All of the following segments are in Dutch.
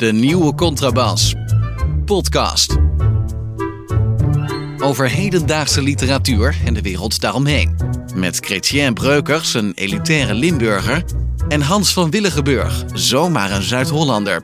De nieuwe contrabas. Podcast. Over hedendaagse literatuur en de wereld daaromheen. Met Chrétien Breukers, een elitaire Limburger. En Hans van Willigenburg, zomaar een Zuid-Hollander.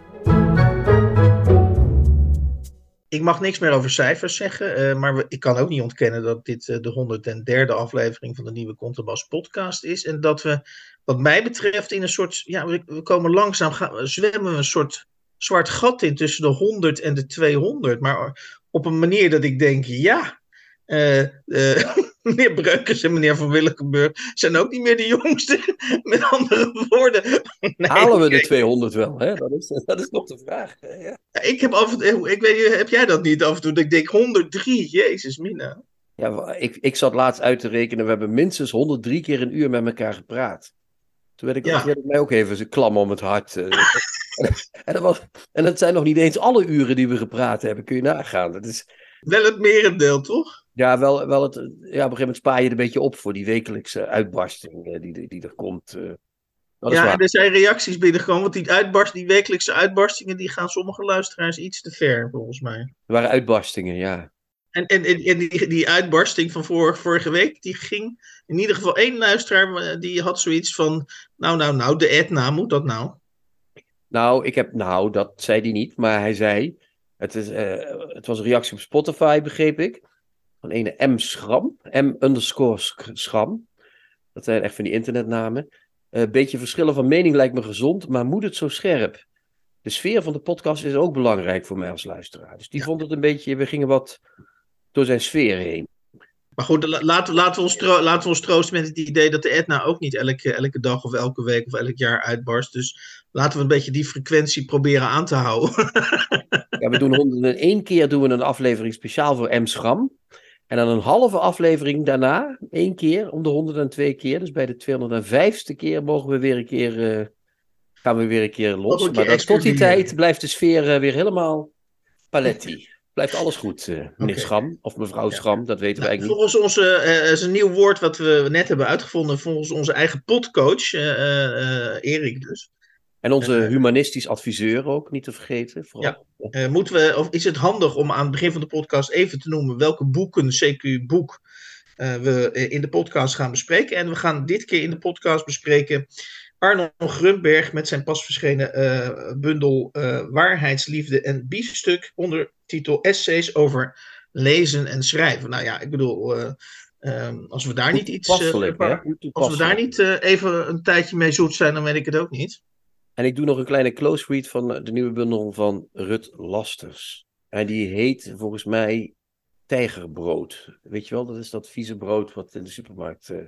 Ik mag niks meer over cijfers zeggen, uh, maar ik kan ook niet ontkennen dat dit uh, de 103e aflevering van de nieuwe Contrabas podcast is. En dat we, wat mij betreft, in een soort, ja, we, we komen langzaam, gaan, zwemmen we een soort zwart gat in tussen de 100 en de 200. Maar op een manier dat ik denk, ja, uh, meneer Breukers en meneer Van Willigenburg zijn ook niet meer de jongste. Met andere woorden. Nee, Halen we de 200 wel? Hè? Dat, is, dat is nog de vraag. Ja. Ik heb af en toe, ik weet, heb jij dat niet af en toe? Dat ik denk 103, jezus mina. Ja, ik, ik zat laatst uit te rekenen, we hebben minstens 103 keer een uur met elkaar gepraat. Toen werd ik, ja. mij ook even klam om het hart. En, dat was, en dat zijn nog niet eens alle uren die we gepraat hebben, kun je nagaan. Dat is... Wel het merendeel, toch? Ja, wel, wel het, ja, op een gegeven moment spaar je het een beetje op voor die wekelijkse uitbarsting die, die, die er komt. Uh, ja, en er zijn reacties binnengekomen, want die, uitbarst, die wekelijkse uitbarstingen, die gaan sommige luisteraars iets te ver, volgens mij. Er waren uitbarstingen, ja. En, en, en, die, die uitbarsting van vorige, vorige week, die ging in ieder geval één luisteraar, die had zoiets van, nou, nou, nou, de Etna, moet dat nou? Nou, ik heb, nou, dat zei hij niet, maar hij zei, het, is, uh, het was een reactie op Spotify, begreep ik van ene M. Schram. M underscore Schram. Dat zijn echt van die internetnamen. Een uh, beetje verschillen van mening lijkt me gezond, maar moet het zo scherp? De sfeer van de podcast is ook belangrijk voor mij als luisteraar. Dus die vond het een beetje, we gingen wat door zijn sfeer heen. Maar goed, laten, laten, we ons laten we ons troosten met het idee dat de Etna ook niet elke, elke dag of elke week of elk jaar uitbarst. Dus laten we een beetje die frequentie proberen aan te houden. ja, we doen 101 keer doen we een aflevering speciaal voor M. Schram. En dan een halve aflevering daarna, één keer om de 102 keer. Dus bij de 205ste keer mogen we weer een keer, uh, gaan we weer een keer los. Een keer maar dat, tot die tijd blijft de sfeer uh, weer helemaal paletti. Blijft alles goed, uh, meneer okay. Schram of mevrouw ja. Schram, dat weten nou, we eigenlijk volgens niet. Volgens onze, is een nieuw woord wat we net hebben uitgevonden, volgens onze eigen podcoach, Erik dus. En onze humanistisch adviseur ook, niet te vergeten. Vooral. Ja. Uh, moeten we, of is het handig om aan het begin van de podcast even te noemen welke boeken, CQ boek, uh, we in de podcast gaan bespreken. En we gaan dit keer in de podcast bespreken Arno Grunberg met zijn pas verschenen uh, bundel Waarheidsliefde en Biefstuk onder titel Essays over lezen en schrijven. Nou ja, ik bedoel, um, als we daar niet iets, als we daar niet even een tijdje mee zoet zijn, dan weet ik het ook niet. En ik doe nog een kleine close read van de nieuwe bundel van Rut Lasters. En die heet volgens mij Tijgerbrood. Weet je wel, dat is dat vieze brood wat in de supermarkt uh,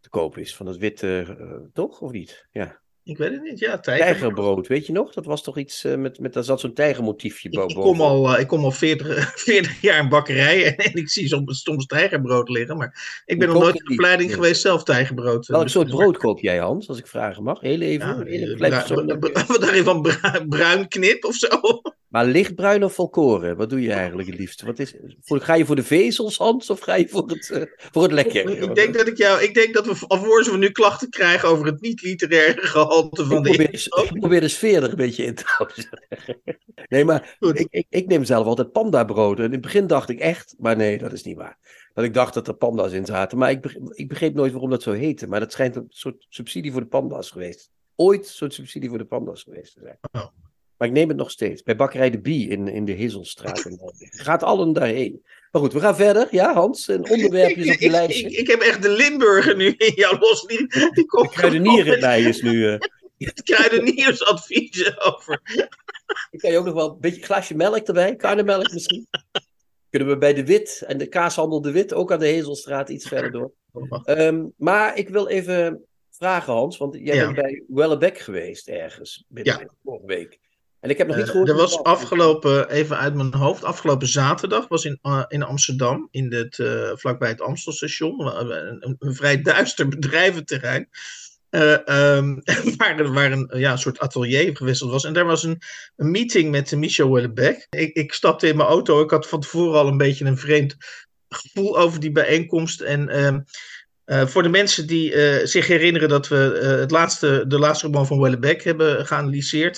te koop is. Van het witte, uh, toch? Of niet? Ja. Ik weet het niet, ja. Tijgerbrood. tijgerbrood, weet je nog? Dat was toch iets uh, met, met, daar zat zo'n tijgermotiefje boven. Ik, kom al, uh, ik kom al 40, 40 jaar in bakkerij en, en ik zie soms, soms tijgerbrood liggen. Maar ik ben nog nooit in opleiding ja. geweest zelf tijgerbrood. Welk soort brood koop jij, Hans, als ik vragen mag? Heel even. Ja, even wat daarin van bruin knip of zo? Maar lichtbruin of volkoren? Wat doe je eigenlijk het liefst? Wat is, voor, ga je voor de vezels, Hans, of ga je voor het, uh, voor het lekker? Ik denk dat ik jou, ik denk dat we, alvorens we nu klachten krijgen over het niet-literaire gehalte van ik de probeer, Ik probeer de sfeer er een beetje in te houden. Nee, maar ik, ik, ik, neem zelf altijd pandabrood. En in het begin dacht ik echt, maar nee, dat is niet waar. Dat ik dacht dat er panda's in zaten. Maar ik, begreep, ik begreep nooit waarom dat zo heette. Maar dat schijnt een soort subsidie voor de panda's geweest. Ooit een soort subsidie voor de panda's geweest te zijn. Oh. Maar ik neem het nog steeds. Bij Bakkerij de Bie in, in de Hezelstraat. Gaat allen daarheen. Maar goed, we gaan verder. Ja, Hans, een onderwerpje op je lijstje. Ik, ik, heb echt de Limburger nu in jouw los. Die, die komt de kruidenierenbij is nu... Uh... Het kruideniersadvies over. Ik kan je ook nog wel een beetje glasje melk erbij. Karnemelk misschien. Kunnen we bij de Wit en de kaashandel de Wit ook aan de Hezelstraat iets verder door. Um, maar ik wil even vragen, Hans, want jij ja. bent bij Wellebeck geweest ergens binnen ja. vorige week. En ik heb nog niet gehoord. Uh, er was afgelopen, even uit mijn hoofd, afgelopen zaterdag was in, uh, in Amsterdam, in het, uh, vlakbij het Amstelstation, een, een, vrij duister bedrijventerrein. Um, waar, waar een ja, soort atelier gewisseld was. En daar was een, een meeting met Michel Wellebeck. Ik, ik stapte in mijn auto. Ik had van tevoren al een beetje een vreemd gevoel over die bijeenkomst. En um, voor de mensen die zich herinneren dat we het laatste, de laatste roman van Wellebeck hebben geanalyseerd,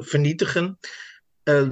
Vernietigen.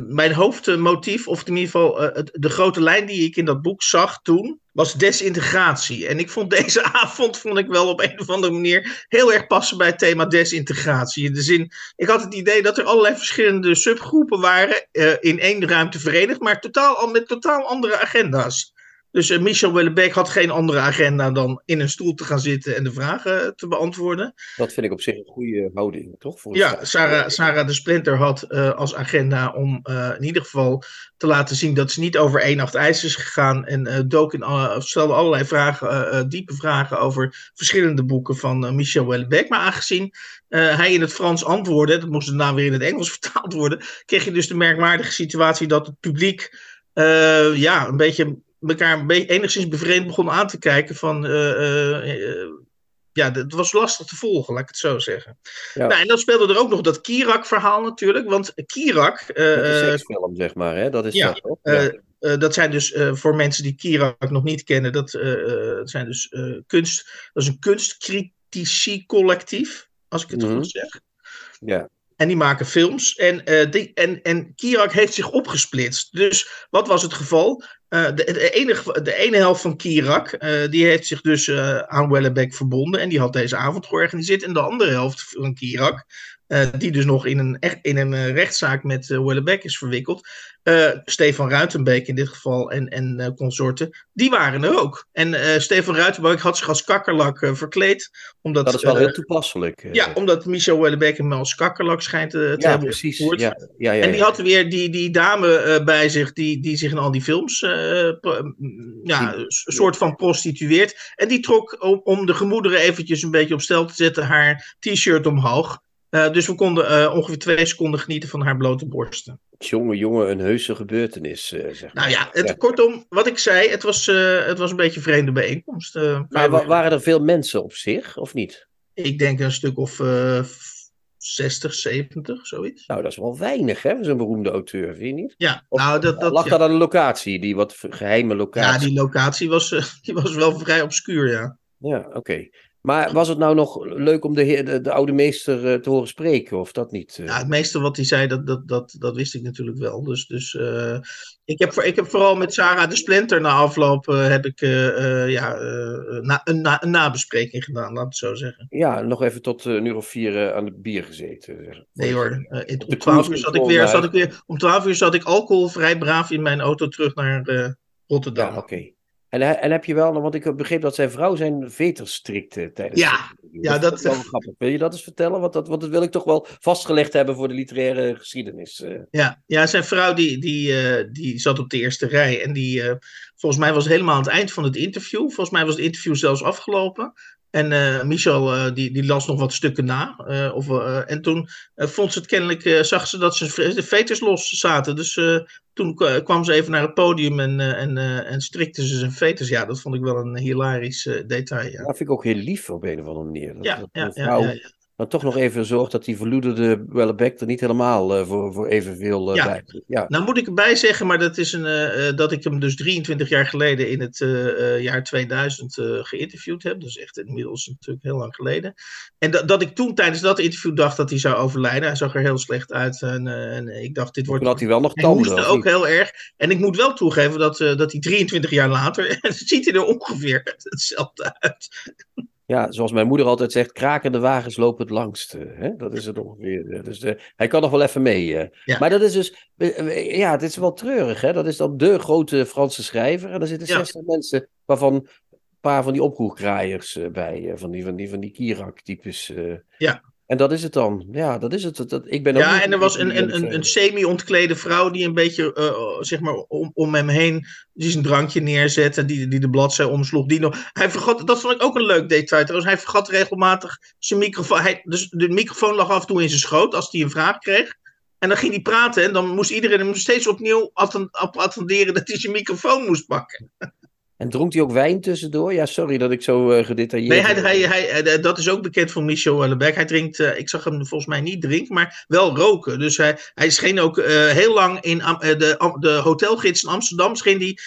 mijn hoofdmotief, of in ieder geval de grote lijn die ik in dat boek zag toen, was desintegratie. En ik vond deze avond, vond ik wel op een of andere manier, heel erg passen bij het thema desintegratie. In de zin, ik had het idee dat er allerlei verschillende subgroepen waren, in één ruimte verenigd, maar totaal, met totaal andere agenda's. Dus uh, Michel Wellebeck had geen andere agenda dan in een stoel te gaan zitten en de vragen eh, te beantwoorden. Dat vind ik op zich een goede houding, toch? Voor ja, Sarah, Sarah de Splinter had uh, als agenda om in ieder geval te laten zien dat ze niet over één nacht ijs is gegaan. En dook in, stelde allerlei vragen, diepe vragen over verschillende boeken van Michel Wellebeck. Maar aangezien hij in het Frans antwoordde, dat moest daarna weer in het Engels vertaald worden, kreeg je dus de merkwaardige situatie dat het publiek ja, een beetje elkaar een beetje, enigszins bevreemd begon aan te kijken van... Uh, ja, het was lastig te volgen, laat ik het zo zeggen. Ja. Nou, en dan speelde er ook nog dat Kirak-verhaal natuurlijk, want Kirak... Uh, seksfilm, zeg maar, hè? Dat is ja, dat, ja. dat zijn dus voor mensen die Kirak nog niet kennen, dat, zijn dus kunst... Dat is een kunstcritici collectief, als ik het mm goed zeg. Ja. En die maken films. En, die, en, en Kirak heeft zich opgesplitst. Dus wat was het geval? Uh, de, de, enige, de ene helft van Kirak, uh, die heeft zich dus aan Wellebeck verbonden. En die had deze avond georganiseerd. En de andere helft van Kirak, die dus nog in een, in een rechtszaak met Wellebeck is verwikkeld. Uh, Stefan Ruitenbeek in dit geval en, en uh, consorten, die waren er ook. En uh, Stefan Ruitenbeek had zich als kakkerlak verkleed. Omdat, dat is wel heel toepasselijk. ja, omdat Michel Wellebeek hem als kakkerlak schijnt te ja, hebben precies. Ja, ja, ja, en die had weer die, die dame bij zich die, die zich in al die films ja, een soort van prostitueert. En die trok om, om de gemoederen eventjes een beetje op stel te zetten haar t-shirt omhoog. dus we konden ongeveer twee seconden genieten van haar blote borsten. Jongen, jongen, een heuse gebeurtenis. Uh, zeg maar. Nou ja, het, kortom, wat ik zei, het was, uh, het was een beetje een vreemde bijeenkomst. Uh, maar waren er veel mensen op zich, of niet? Ik denk een stuk of 60, 70, zoiets. Nou, dat is wel weinig, hè, zo'n beroemde auteur, vind je niet? Ja, of, nou, dat, dat, lag ja. dat aan de locatie, die wat geheime locatie? Ja, die locatie was, die was wel vrij obscuur, ja. Ja, oké. Okay. Maar was het nou nog leuk om de, heer, de, de oude meester uh, te horen spreken, of dat niet? Uh... Ja, het meeste wat hij zei, dat, dat, dat, dat wist ik natuurlijk wel. Dus, dus uh, ik, heb, ik heb vooral met Sarah de Splinter na afloop heb ik, ja, na, een, na, een nabespreking gedaan, laat het zo zeggen. Ja, nog even tot een uur of vier aan het bier gezeten. Nee hoor, in, om, 12 uur zat ik weer, zat ik weer, om twaalf uur zat ik alcoholvrij braaf in mijn auto terug naar Rotterdam. Ja, oké. Okay. En, en heb je wel, want ik begreep dat zijn vrouw zijn veters strikte tijdens Ja, ja dat, is wel grappig. Wil je dat eens vertellen? Want dat, want dat wil ik toch wel vastgelegd hebben voor de literaire geschiedenis. Uh. Ja, ja, zijn vrouw die, die, uh, die zat op de eerste rij. En die, uh, volgens mij was helemaal aan het eind van het interview. Volgens mij was het interview zelfs afgelopen. En uh, Michel uh, die, die las nog wat stukken na. Uh, of, en toen vond ze het kennelijk, zag ze dat ze de veters los zaten. Dus toen kwam ze even naar het podium en, en, en strikte ze zijn veters. Ja, dat vond ik wel een hilarisch detail. Ja. Dat vind ik ook heel lief op een of andere manier. Dat, ja, dat ja, vrouw... ja, ja, maar toch nog even zorgt dat die verloederde Wellebeck er niet helemaal uh, voor, voor evenveel uh, ja. bij ja. Nou moet ik erbij zeggen, maar dat is een, uh, dat ik hem dus 23 jaar geleden in het jaar 2000 geïnterviewd heb. Dus echt inmiddels natuurlijk heel lang geleden. En dat, dat ik toen tijdens dat interview dacht dat hij zou overlijden. Hij zag er heel slecht uit en, en ik dacht dit wordt... Dat hij wel nog tanden. Hij ook heel erg. En ik moet wel toegeven dat, dat hij 23 jaar later, ziet hij er ongeveer hetzelfde uit. Ja, zoals mijn moeder altijd zegt, krakende wagens lopen het langst. Hè? Dat is het ongeveer. Dus uh, hij kan nog wel even mee. Uh. Ja. Maar dat is dus, uh, ja, het is wel treurig. Hè? Dat is dan de grote Franse schrijver. En daar zitten 60 ja. mensen, waarvan een paar van die oproerkraaiers bij. van die, van die, van die Kirak-types. ja. En dat is het dan. Ja, dat is het. Dat, ik ben ook ja, en er was een, een, een, een semi-ontklede vrouw die een beetje, uh, zeg maar, om, om hem heen die zijn drankje neerzette, die, die de bladzij omsloeg. Die nog, hij vergat, dat vond ik ook een leuk detail trouwens. Hij vergat regelmatig zijn microfoon. Hij, dus de microfoon lag af en toe in zijn schoot als hij een vraag kreeg. En dan ging hij praten en dan moest iedereen hem steeds opnieuw attenderen dat hij zijn microfoon moest pakken. En dronk hij ook wijn tussendoor? Ja, sorry dat ik zo uh, gedetailleerd... Nee, hij, hij, hij, dat is ook bekend van Michel Houellebecq. Hij drinkt, uh, ik zag hem volgens mij niet drinken, maar wel roken. Dus hij, hij scheen ook uh, heel lang in de, de hotelgids in Amsterdam, scheen die,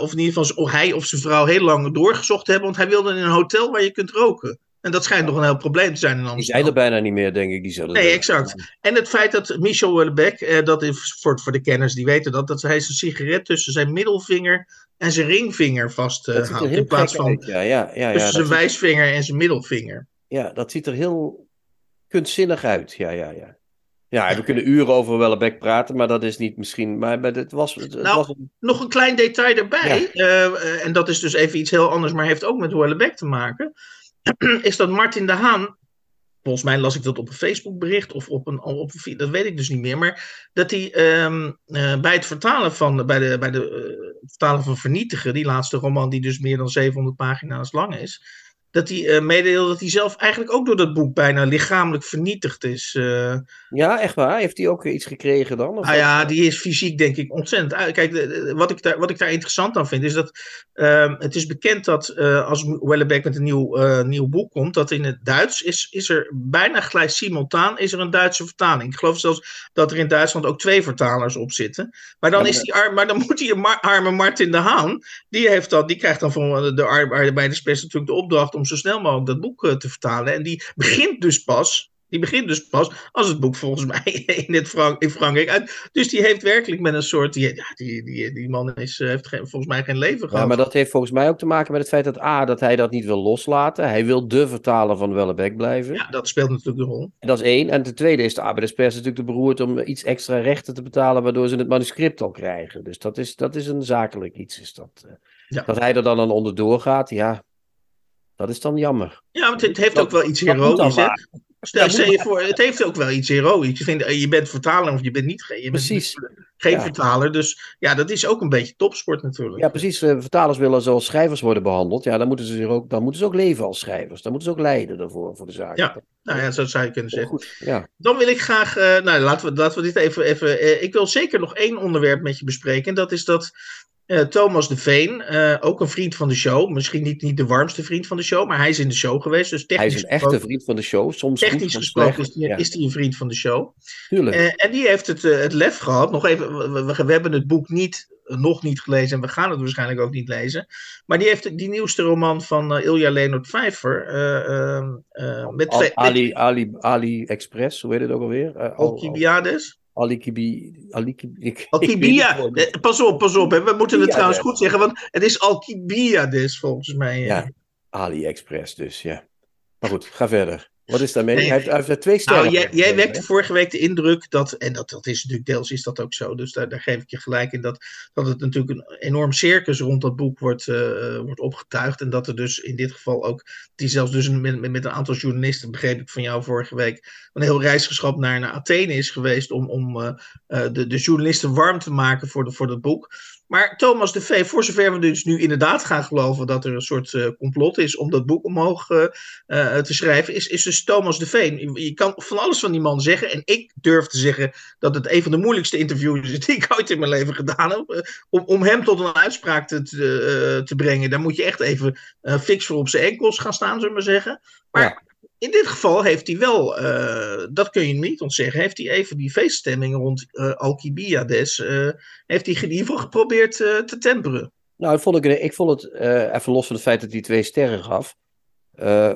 of in ieder geval hij of zijn vrouw heel lang doorgezocht hebben, want hij wilde in een hotel waar je kunt roken. En dat schijnt nog een heel probleem te zijn in Amsterdam. Die zijn er bijna niet meer, denk ik. Die zullen nee, exact. En het feit dat Michel Houellebecq, eh, dat is voor, voor de kenners die weten dat, dat hij zijn sigaret tussen zijn middelvinger en zijn ringvinger vasthoudt. Uh, in plaats van uit, ja, ja, ja, tussen zijn wijsvinger en zijn middelvinger. Ja, dat ziet er heel kunstzinnig uit. Ja, ja, ja. Ja, we kunnen uren over Wellebeck praten, maar dat is niet misschien. Maar het was. Het, nou, was een... nog een klein detail erbij. Ja. Uh, en dat is dus even iets heel anders, maar heeft ook met Wellebeck te maken. is dat Martin de Haan, volgens mij las ik dat op een Facebookbericht of op een, op dat weet ik dus niet meer, maar dat hij um, uh, bij het vertalen van, bij de, bij de uh, vertalen van Vernietigen, die laatste roman die dus meer dan 700 pagina's lang is, dat hij uh, meedeelde dat hij zelf eigenlijk ook door dat boek bijna lichamelijk vernietigd is. Uh, ja, echt waar? Heeft hij ook iets gekregen dan? Of ah ja, die is fysiek denk ik ontzettend uit. Kijk, de, de, wat, ik daar, wat ik daar interessant aan vind, is dat uh, het is bekend dat als Wellebeck met een nieuw, nieuw boek komt, dat in het Duits is, is er bijna gelijk simultaan is er een Duitse vertaling. Ik geloof zelfs dat er in Duitsland ook twee vertalers op zitten. Maar dan, is die ar maar dan moet die arme Martin de Haan, die, heeft dat, die krijgt dan van de arbeiderspers natuurlijk de opdracht om zo snel mogelijk dat boek uh, te vertalen. En die begint dus pas. Die begint dus pas als het boek volgens mij in, het Frank in Frankrijk uit. Dus die heeft werkelijk met een soort. Die, ja, die, die, die man is, heeft geen, volgens mij geen leven gehad. Ja, maar dat heeft volgens mij ook te maken met het feit dat A. dat hij dat niet wil loslaten. Hij wil de vertaler van Wellebeck blijven. Ja, dat speelt natuurlijk de rol. En dat is één. En ten tweede is de arbeiderspers natuurlijk te beroerd om iets extra rechten te betalen. waardoor ze het manuscript al krijgen. Dus dat is, dat is een zakelijk iets. Is dat, ja. Dat hij er dan aan onderdoor gaat, ja. Dat is dan jammer. Ja, want het heeft ook wel iets heroïs. Stel, stel je voor, het heeft ook wel iets heroïs. Je, eh, bent vertaler of je bent niet je bent precies. geen ja. vertaler. Dus ja, dat is ook een beetje topsport natuurlijk. Ja, precies. Vertalers willen zoals schrijvers worden behandeld. Ja, dan moeten ze, zich ook, dan moeten ze ook leven als schrijvers. Dan moeten ze ook lijden daarvoor, voor de zaak. Ja, nou ja, zo zou je kunnen zeggen. Goed, ja. Dan wil ik graag, uh, nou laten we, laten we dit even, even uh, ik wil zeker nog één onderwerp met je bespreken. En dat is dat uh, Thomas de Veen, uh, ook een vriend van de show. Misschien niet, niet de warmste vriend van de show, maar hij is in de show geweest. Dus hij is een echte vriend van de show. Soms technisch goed, gesproken is hij, ja. een vriend van de show. Tuurlijk. Uh, en die heeft het, het lef gehad. Nog even, we, we, we, hebben het boek niet, nog niet gelezen en we gaan het waarschijnlijk ook niet lezen. Maar die heeft die nieuwste roman van Ilja Leonard Vijver. met Al, Ali, Ali, Ali Express, hoe heet het ook alweer? Alcibiades. Alikibi, Alikibi, Alkibia. Pas op, pas op. Hè. We moeten het trouwens goed zeggen, want het is Alcibiades volgens mij. Ja, AliExpress dus, ja. Maar goed, ga verder. Wat is daarmee? Nee. Hij, heeft, hij heeft twee sterren. Nou, jij, jij wekte vorige week de indruk dat, en dat, dat is natuurlijk deels is dat ook zo, dus daar, daar geef ik je gelijk in, dat, dat het natuurlijk een enorm circus rond dat boek wordt, uh, wordt opgetuigd. En dat er dus in dit geval ook, die zelfs dus met, met, met een aantal journalisten, begreep ik van jou vorige week, een heel reisgeschap naar, naar Athene is geweest om, om uh, uh, de, de journalisten warm te maken voor, de, voor dat boek. Maar Thomas de V, voor zover we dus nu inderdaad gaan geloven dat er een soort uh, complot is om dat boek omhoog uh, uh, te schrijven, is, is dus Thomas de V. Je, je, kan van alles van die man zeggen. En ik durf te zeggen dat het een van de moeilijkste interviews is die ik ooit in mijn leven gedaan heb. om, om hem tot een uitspraak te, te, te, brengen, daar moet je echt even fix voor op zijn enkels gaan staan, zullen we maar zeggen. Maar ja in dit geval heeft hij wel, uh, dat kun je niet ontzeggen, heeft hij even die feeststemming rond uh, Alcibiades, uh, heeft hij in ieder geval geprobeerd te temperen. Nou, vond ik, ik vond het, even los van het feit dat hij twee sterren gaf,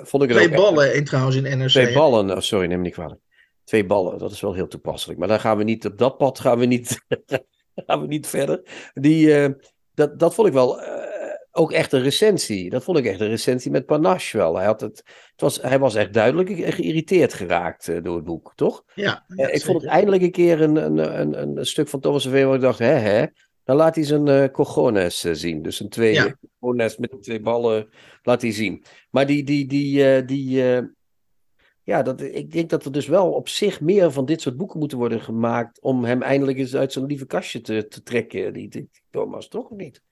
vond ik het Twee ballen echt, in, trouwens in NRC. Twee ballen, oh, sorry, neem me niet kwalijk. Twee ballen, dat is wel heel toepasselijk. Maar daar gaan we niet, op dat pad gaan we niet, gaan we niet verder. Die, dat, dat vond ik wel ook echt een recensie. Dat vond ik echt een recensie met panache wel. Hij, had het, het was, hij was echt duidelijk geïrriteerd geraakt uh, door het boek, toch? Ja. Uh, ik vond het eindelijk een keer een, een, een, een stuk van Thomas Verveen waar ik dacht, hè, hè. Dan laat hij zijn uh, cojones zien. Dus een twee ja. cojones met twee ballen laat hij zien. Maar die, die, die, die ja, dat, ik denk dat er dus wel op zich meer van dit soort boeken moeten worden gemaakt om hem eindelijk eens uit zijn lieve kastje te, te trekken, die, die Thomas, toch of niet?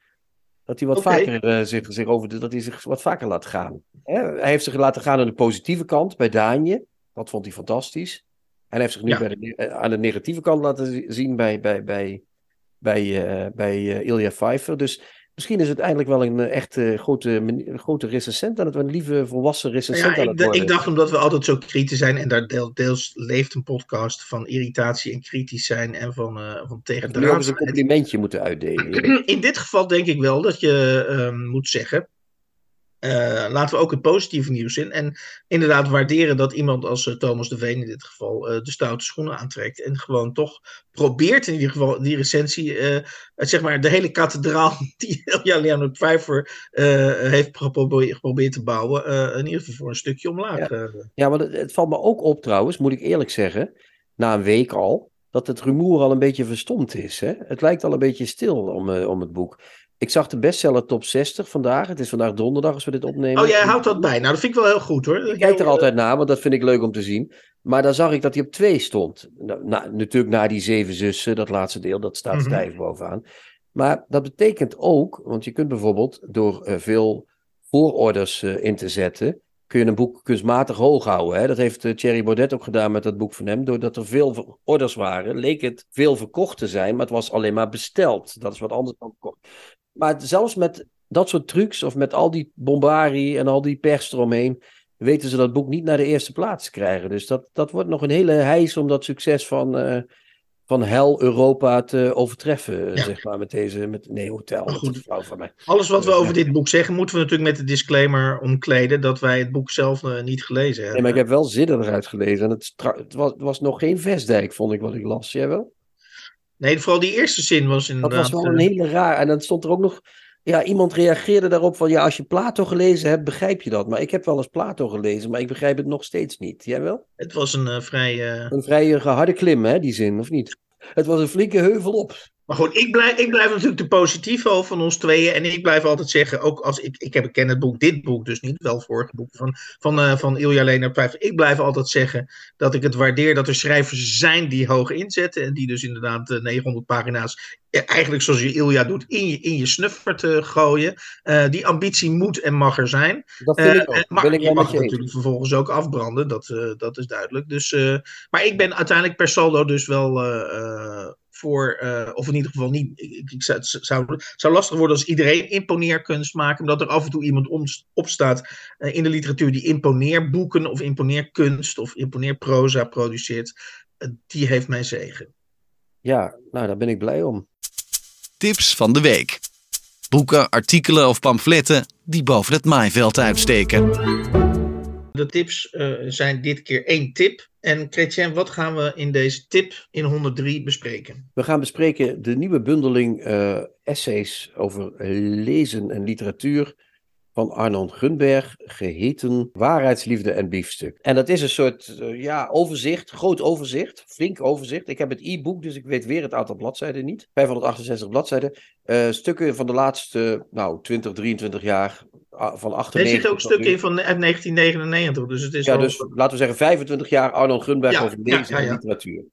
Dat hij wat okay. vaker uh, zich, zich over dat hij zich wat vaker laat gaan. Hè? Hij heeft zich laten gaan aan de positieve kant bij Daanje. Dat vond hij fantastisch. En hij heeft zich nu ja. bij de, aan de negatieve kant laten zien bij, bij, bij, bij, uh, bij uh, Ilja Pfeiffer. Dus Misschien is het eigenlijk wel een uh, echt uh, grote, grote recensent aan het een lieve volwassen recensent ja, aan het worden. Ik dacht omdat we altijd zo kritisch zijn en daar deels leeft een podcast van irritatie en kritisch zijn en van, uh, van tegen de raad. een complimentje moeten uitdelen. In dit geval denk ik wel dat je ehm, moet zeggen uh, laten we ook het positieve nieuws in. En inderdaad waarderen dat iemand als uh, Thomas de Veen in dit geval uh, de stoute schoenen aantrekt. En gewoon toch probeert in ieder geval die recensie, zeg maar de hele kathedraal die ja, Leonard Pfeiffer heeft geprobeerd, geprobeerd, te bouwen, in ieder geval voor een stukje omlaag. Ja, ja maar het, het, valt me ook op trouwens, moet ik eerlijk zeggen, na een week al, dat het rumoer al een beetje verstomd is. Hè? Het lijkt al een beetje stil om, om het boek. Ik zag de bestseller top 60 vandaag. Het is vandaag donderdag als we dit opnemen. Oh, jij houdt dat bij. Nou, dat vind ik wel heel goed hoor. Ik kijk er altijd naar, want dat vind ik leuk om te zien. Maar dan zag ik dat hij op 2 stond. Nou, natuurlijk na die zeven zussen, dat laatste deel, dat staat mm -hmm. stijf bovenaan. Maar dat betekent ook, want je kunt bijvoorbeeld door uh, veel voororders uh, in te zetten, kun je een boek kunstmatig hoog houden. Hè? Dat heeft uh, Thierry Baudet ook gedaan met dat boek van hem. Doordat er veel orders waren, leek het veel verkocht te zijn, maar het was alleen maar besteld. Dat is wat anders dan verkocht. Maar zelfs met dat soort trucs, of met al die bombarie en al die pers eromheen, weten ze dat boek niet naar de eerste plaats te krijgen. Dus dat, dat wordt nog een hele heis om dat succes van, uh, van hel Europa te overtreffen, ja. zeg maar, met deze, met Nee Hotel. Goed. Flauw van mij. Alles wat we over dit boek zeggen, moeten we natuurlijk met de disclaimer omkleden dat wij het boek zelf uh, niet gelezen hebben. Nee, maar ik heb wel zinnen eruit gelezen. En het, het, was, het was nog geen Vestdijk, vond ik, wat ik las. Jij wel? Nee, vooral die eerste zin was inderdaad... Dat was wel een hele raar. En dan stond er ook nog... Ja, iemand reageerde daarop van... Ja, als je Plato gelezen hebt, begrijp je dat. Maar ik heb wel eens Plato gelezen, maar ik begrijp het nog steeds niet. Jij wel? Het was een uh, vrij... Uh... Een vrij harde klim, hè, die zin, of niet? Het was een flinke heuvel op. Maar goed, ik blijf, ik blijf natuurlijk de positieve over van ons tweeën. En ik blijf altijd zeggen, ook als ik, ik heb ken het boek, dit boek dus niet, wel vorige boek van, van, uh, van Ilja Lena. Ik blijf altijd zeggen dat ik het waardeer dat er schrijvers zijn die hoog inzetten. En die dus inderdaad uh, 900 pagina's, ja, eigenlijk zoals je Ilja doet, in je, in je snuffer te gooien. Uh, die ambitie moet en mag er zijn. Dat vind ik ook. ik je mag natuurlijk vervolgens ook afbranden, dat, dat is duidelijk. Dus, maar ik ben uiteindelijk per saldo dus wel voor, uh, of in ieder geval niet. Ik, ik zou, het zou, zou lastig worden als iedereen imponeerkunst maakt, omdat er af en toe iemand om, opstaat uh, in de literatuur die imponeerboeken of imponeerkunst of imponeerproza produceert. Uh, die heeft mijn zegen. Ja, nou daar ben ik blij om. Tips van de week. Boeken, artikelen of pamfletten die boven het maaiveld uitsteken. De tips zijn dit keer één tip. En Chrétien, wat gaan we in deze tip in 103 bespreken? We gaan bespreken de nieuwe bundeling uh, essays over lezen en literatuur van Arnon Gunberg, geheten Waarheidsliefde en Biefstuk. En dat is een soort uh, ja, overzicht, groot overzicht, flink overzicht. Ik heb het e-book, dus ik weet weer het aantal bladzijden niet. 568 bladzijden. Uh, stukken van de laatste nou, 20, 23 jaar van 98. Er zitten ook stukken in van 1999, dus het is Ja, dus laten we zeggen 25 jaar Arnold Gunberg ja, over lezen ja, ja, en literatuur.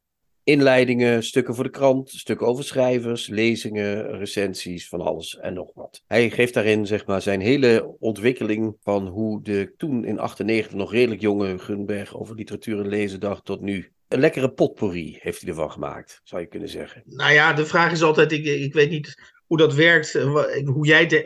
Inleidingen, stukken voor de krant, stukken over schrijvers, lezingen, recensies, van alles en nog wat. Hij geeft daarin zeg maar zijn hele ontwikkeling van hoe de toen in 98 nog redelijk jonge Gunberg over literatuur en lezen dacht tot nu. Een lekkere potpourri heeft hij ervan gemaakt, zou je kunnen zeggen. Nou ja, de vraag is altijd, ik, ik weet niet hoe dat werkt, hoe jij...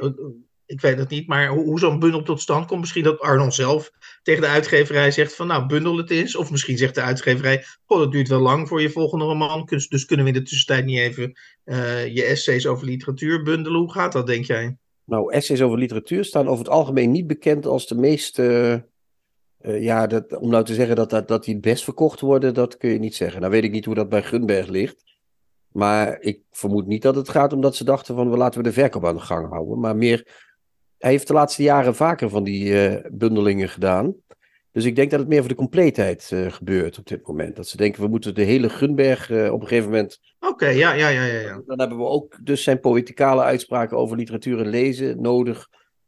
Ik weet het niet, maar hoe, hoe zo'n bundel tot stand komt. Misschien dat Arnold zelf tegen de uitgeverij zegt van nou, bundel het eens. Of misschien zegt de uitgeverij, goh, dat duurt wel lang voor je volgende roman. Dus, kunnen we in de tussentijd niet even uh, je essays over literatuur bundelen? Hoe gaat dat, denk jij? Nou, essays over literatuur staan over het algemeen niet bekend als de meest... Uh, uh, ja, dat, om nou te zeggen dat, dat, dat die het best verkocht worden, dat kun je niet zeggen. Nou weet ik niet hoe dat bij Gunberg ligt. Maar ik vermoed niet dat het gaat omdat ze dachten van, laten we de verkoop aan de gang houden. Maar meer hij heeft de laatste jaren vaker van die uh, bundelingen gedaan. Dus ik denk dat het meer voor de compleetheid uh, gebeurt op dit moment. Dat ze denken, we moeten de hele Gunberg uh, op een gegeven moment... Oké, okay, ja, ja, ja, ja. Dan hebben we ook dus zijn poëticale uitspraken over literatuur en lezen nodig...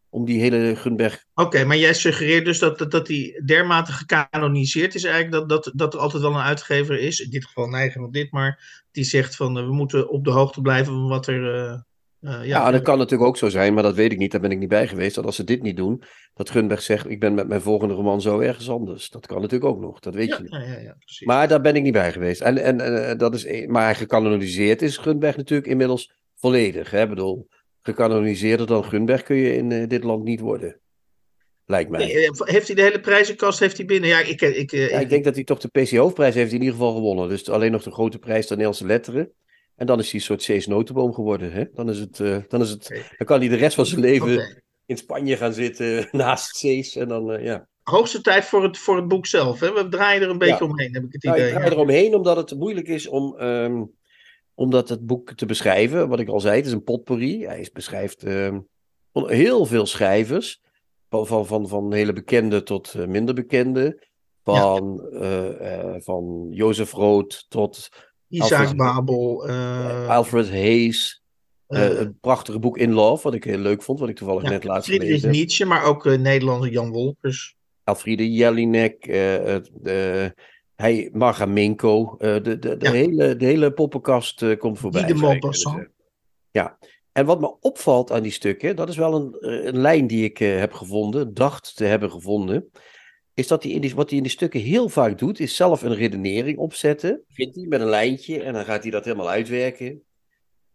om die hele Gunberg... Oké, okay, maar jij suggereert dus dat, dat, dat die dermate gecanoniseerd is eigenlijk... Dat, dat, dat er altijd wel een uitgever is, in dit geval Neigen of dit maar... die zegt van, we moeten op de hoogte blijven van wat er... Uh, ja, ja, dat kan natuurlijk ook zo zijn, maar dat weet ik niet. Daar ben ik niet bij geweest. Dat als ze dit niet doen, dat Gunberg zegt: Ik ben met mijn volgende roman zo ergens anders. Dat kan natuurlijk ook nog. Dat weet ja, je niet. Ja, ja, ja, maar daar ben ik niet bij geweest. En, en, en dat is, maar gekanoniseerd is Gunberg natuurlijk inmiddels volledig. Hè? Ik bedoel, gecanoniseerder dan Gunberg kun je in dit land niet worden. Lijkt mij. Heeft hij de hele prijzenkast heeft hij binnen? Ja, ik, ik, ja, ik denk dat hij toch de PC Hoofdprijs heeft in ieder geval gewonnen. Dus alleen nog de grote prijs de Nederlandse letteren. En dan is hij een soort Cees Notenboom geworden. Hè? Dan, is het, uh, dan, is het, dan kan hij de rest van zijn leven in Spanje gaan zitten naast Cees. En dan, uh, ja. Hoogste tijd voor het, voor het boek zelf. Hè? We draaien er een beetje omheen, heb ik het idee. Nou, ik draai er omheen omdat het moeilijk is om, um, omdat het boek te beschrijven. Wat ik al zei, het is een potpourri. Hij beschrijft um, heel veel schrijvers. Van, van, van, van hele bekende tot uh, minder bekende. Van, ja. van Jozef Rood tot Isaac Alfred, Babel. Uh, Alfred Hayes. Uh, een prachtige boek In Love, wat ik heel leuk vond, wat ik toevallig ja, net laatst gelezen heb. Friedrich Nietzsche, maar ook Nederlander Jan Wolkers. Elfriede Jelinek, hij, Marga Minko. de, de, de, ja. hele, de hele poppenkast komt voorbij. Die de Maupassant. Ja, en wat me opvalt aan die stukken, dat is wel een, een lijn die ik heb gevonden, dacht te hebben gevonden is dat hij in die, wat hij in die stukken heel vaak doet, is zelf een redenering opzetten. Vindt hij met een lijntje en dan gaat hij dat helemaal uitwerken.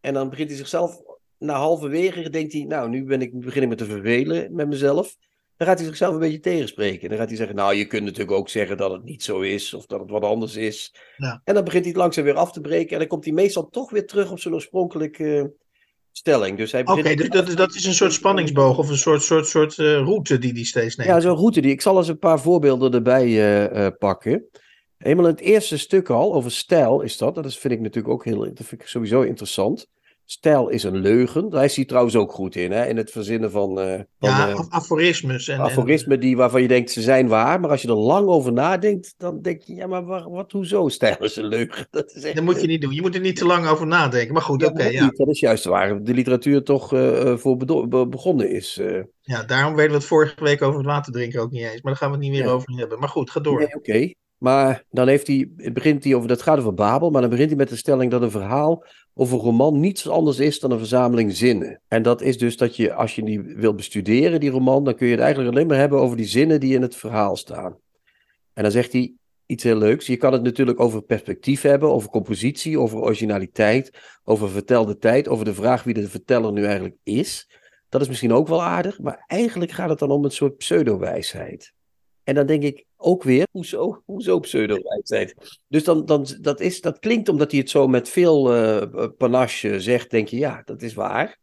En dan begint hij zichzelf, na halverwege, denkt hij, nou, nu ben ik, begin ik me te vervelen met mezelf. Dan gaat hij zichzelf een beetje tegenspreken. Dan gaat hij zeggen, nou, je kunt natuurlijk ook zeggen dat het niet zo is, of dat het wat anders is. Ja. En dan begint hij het langzaam weer af te breken. En dan komt hij meestal toch weer terug op zijn oorspronkelijke stelling. Dus hij Oké, dus dat, dat is een soort spanningsboog of een soort, soort, soort uh, route die hij steeds neemt. Ja, zo'n route. Die, ik zal eens een paar voorbeelden erbij uh, uh, pakken. Eenmaal in het eerste stuk al, over stijl is dat. Dat vind ik natuurlijk ook heel, dat vind ik sowieso interessant. Stijl is een leugen. Daar is hij trouwens ook goed in, hè? in het verzinnen van... Uh, van ja, uh, aforismes. En, aforismen die, waarvan je denkt ze zijn waar, maar als je er lang over nadenkt, dan denk je, ja, maar wat, wat hoezo? Stijl is een leugen. Dat, is echt... dat moet je niet doen. Je moet er niet te lang over nadenken. Maar goed, ja, oké. Okay, ja. Dat is juist waar de literatuur toch uh, voor begonnen is. Ja, daarom werden we het vorige week over het water drinken ook niet eens. Maar daar gaan we het niet meer ja. over hebben. Maar goed, ga door. Nee, oké. Maar dan heeft hij, begint hij over, dat gaat over Babel, maar dan begint hij met de stelling dat een verhaal of een roman niets anders is dan een verzameling zinnen. En dat is dus dat je, als je die wilt bestuderen, die roman, dan kun je het eigenlijk alleen maar hebben over die zinnen die in het verhaal staan. En dan zegt hij iets heel leuks. Je kan het natuurlijk over perspectief hebben, over compositie, over originaliteit, over vertelde tijd, over de vraag wie de verteller nu eigenlijk is. Dat is misschien ook wel aardig, maar eigenlijk gaat het dan om een soort pseudo-wijsheid. En dan denk ik ook weer, hoezo, hoezo pseudo-wijsheid? Dus dan, dan, dat, is, dat klinkt omdat hij het zo met veel uh, panache zegt, denk je, ja, dat is waar.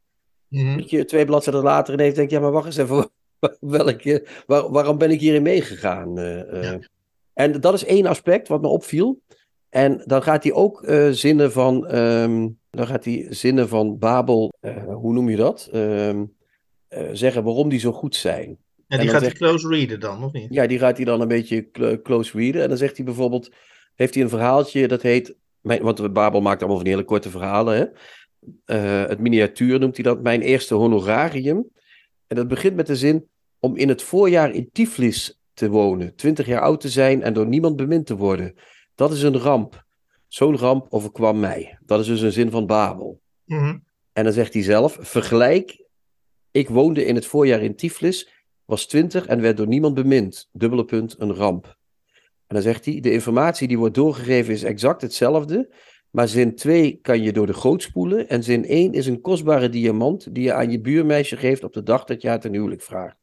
Mm-hmm. Dat je twee bladzijden later ineens denkt, ja, maar wacht eens even, welke, waar, waarom ben ik hierin meegegaan? Uh, ja. En dat is één aspect wat me opviel. En dan gaat hij ook zinnen van, um, dan gaat hij zinnen van Babel, hoe noem je dat? Um, zeggen waarom die zo goed zijn. En die gaat hij close readen dan, of niet? Ja, die gaat hij dan een beetje close readen. En dan zegt hij bijvoorbeeld, heeft hij een verhaaltje dat heet, want Babel maakt allemaal van hele korte verhalen, hè? Uh, het miniatuur noemt hij dat, mijn eerste honorarium. En dat begint met de zin, om in het voorjaar in Tiflis te wonen, twintig jaar oud te zijn en door niemand bemind te worden. Dat is een ramp. Zo'n ramp overkwam mij. Dat is dus een zin van Babel. Mm -hmm. En dan zegt hij zelf, vergelijk, ik woonde in het voorjaar in Tiflis was twintig en werd door niemand bemind. Dubbele punt, een ramp. En dan zegt hij, de informatie die wordt doorgegeven is exact hetzelfde, maar zin 2 kan je door de goot spoelen en zin 1 is een kostbare diamant die je aan je buurmeisje geeft op de dag dat je haar ten huwelijk vraagt.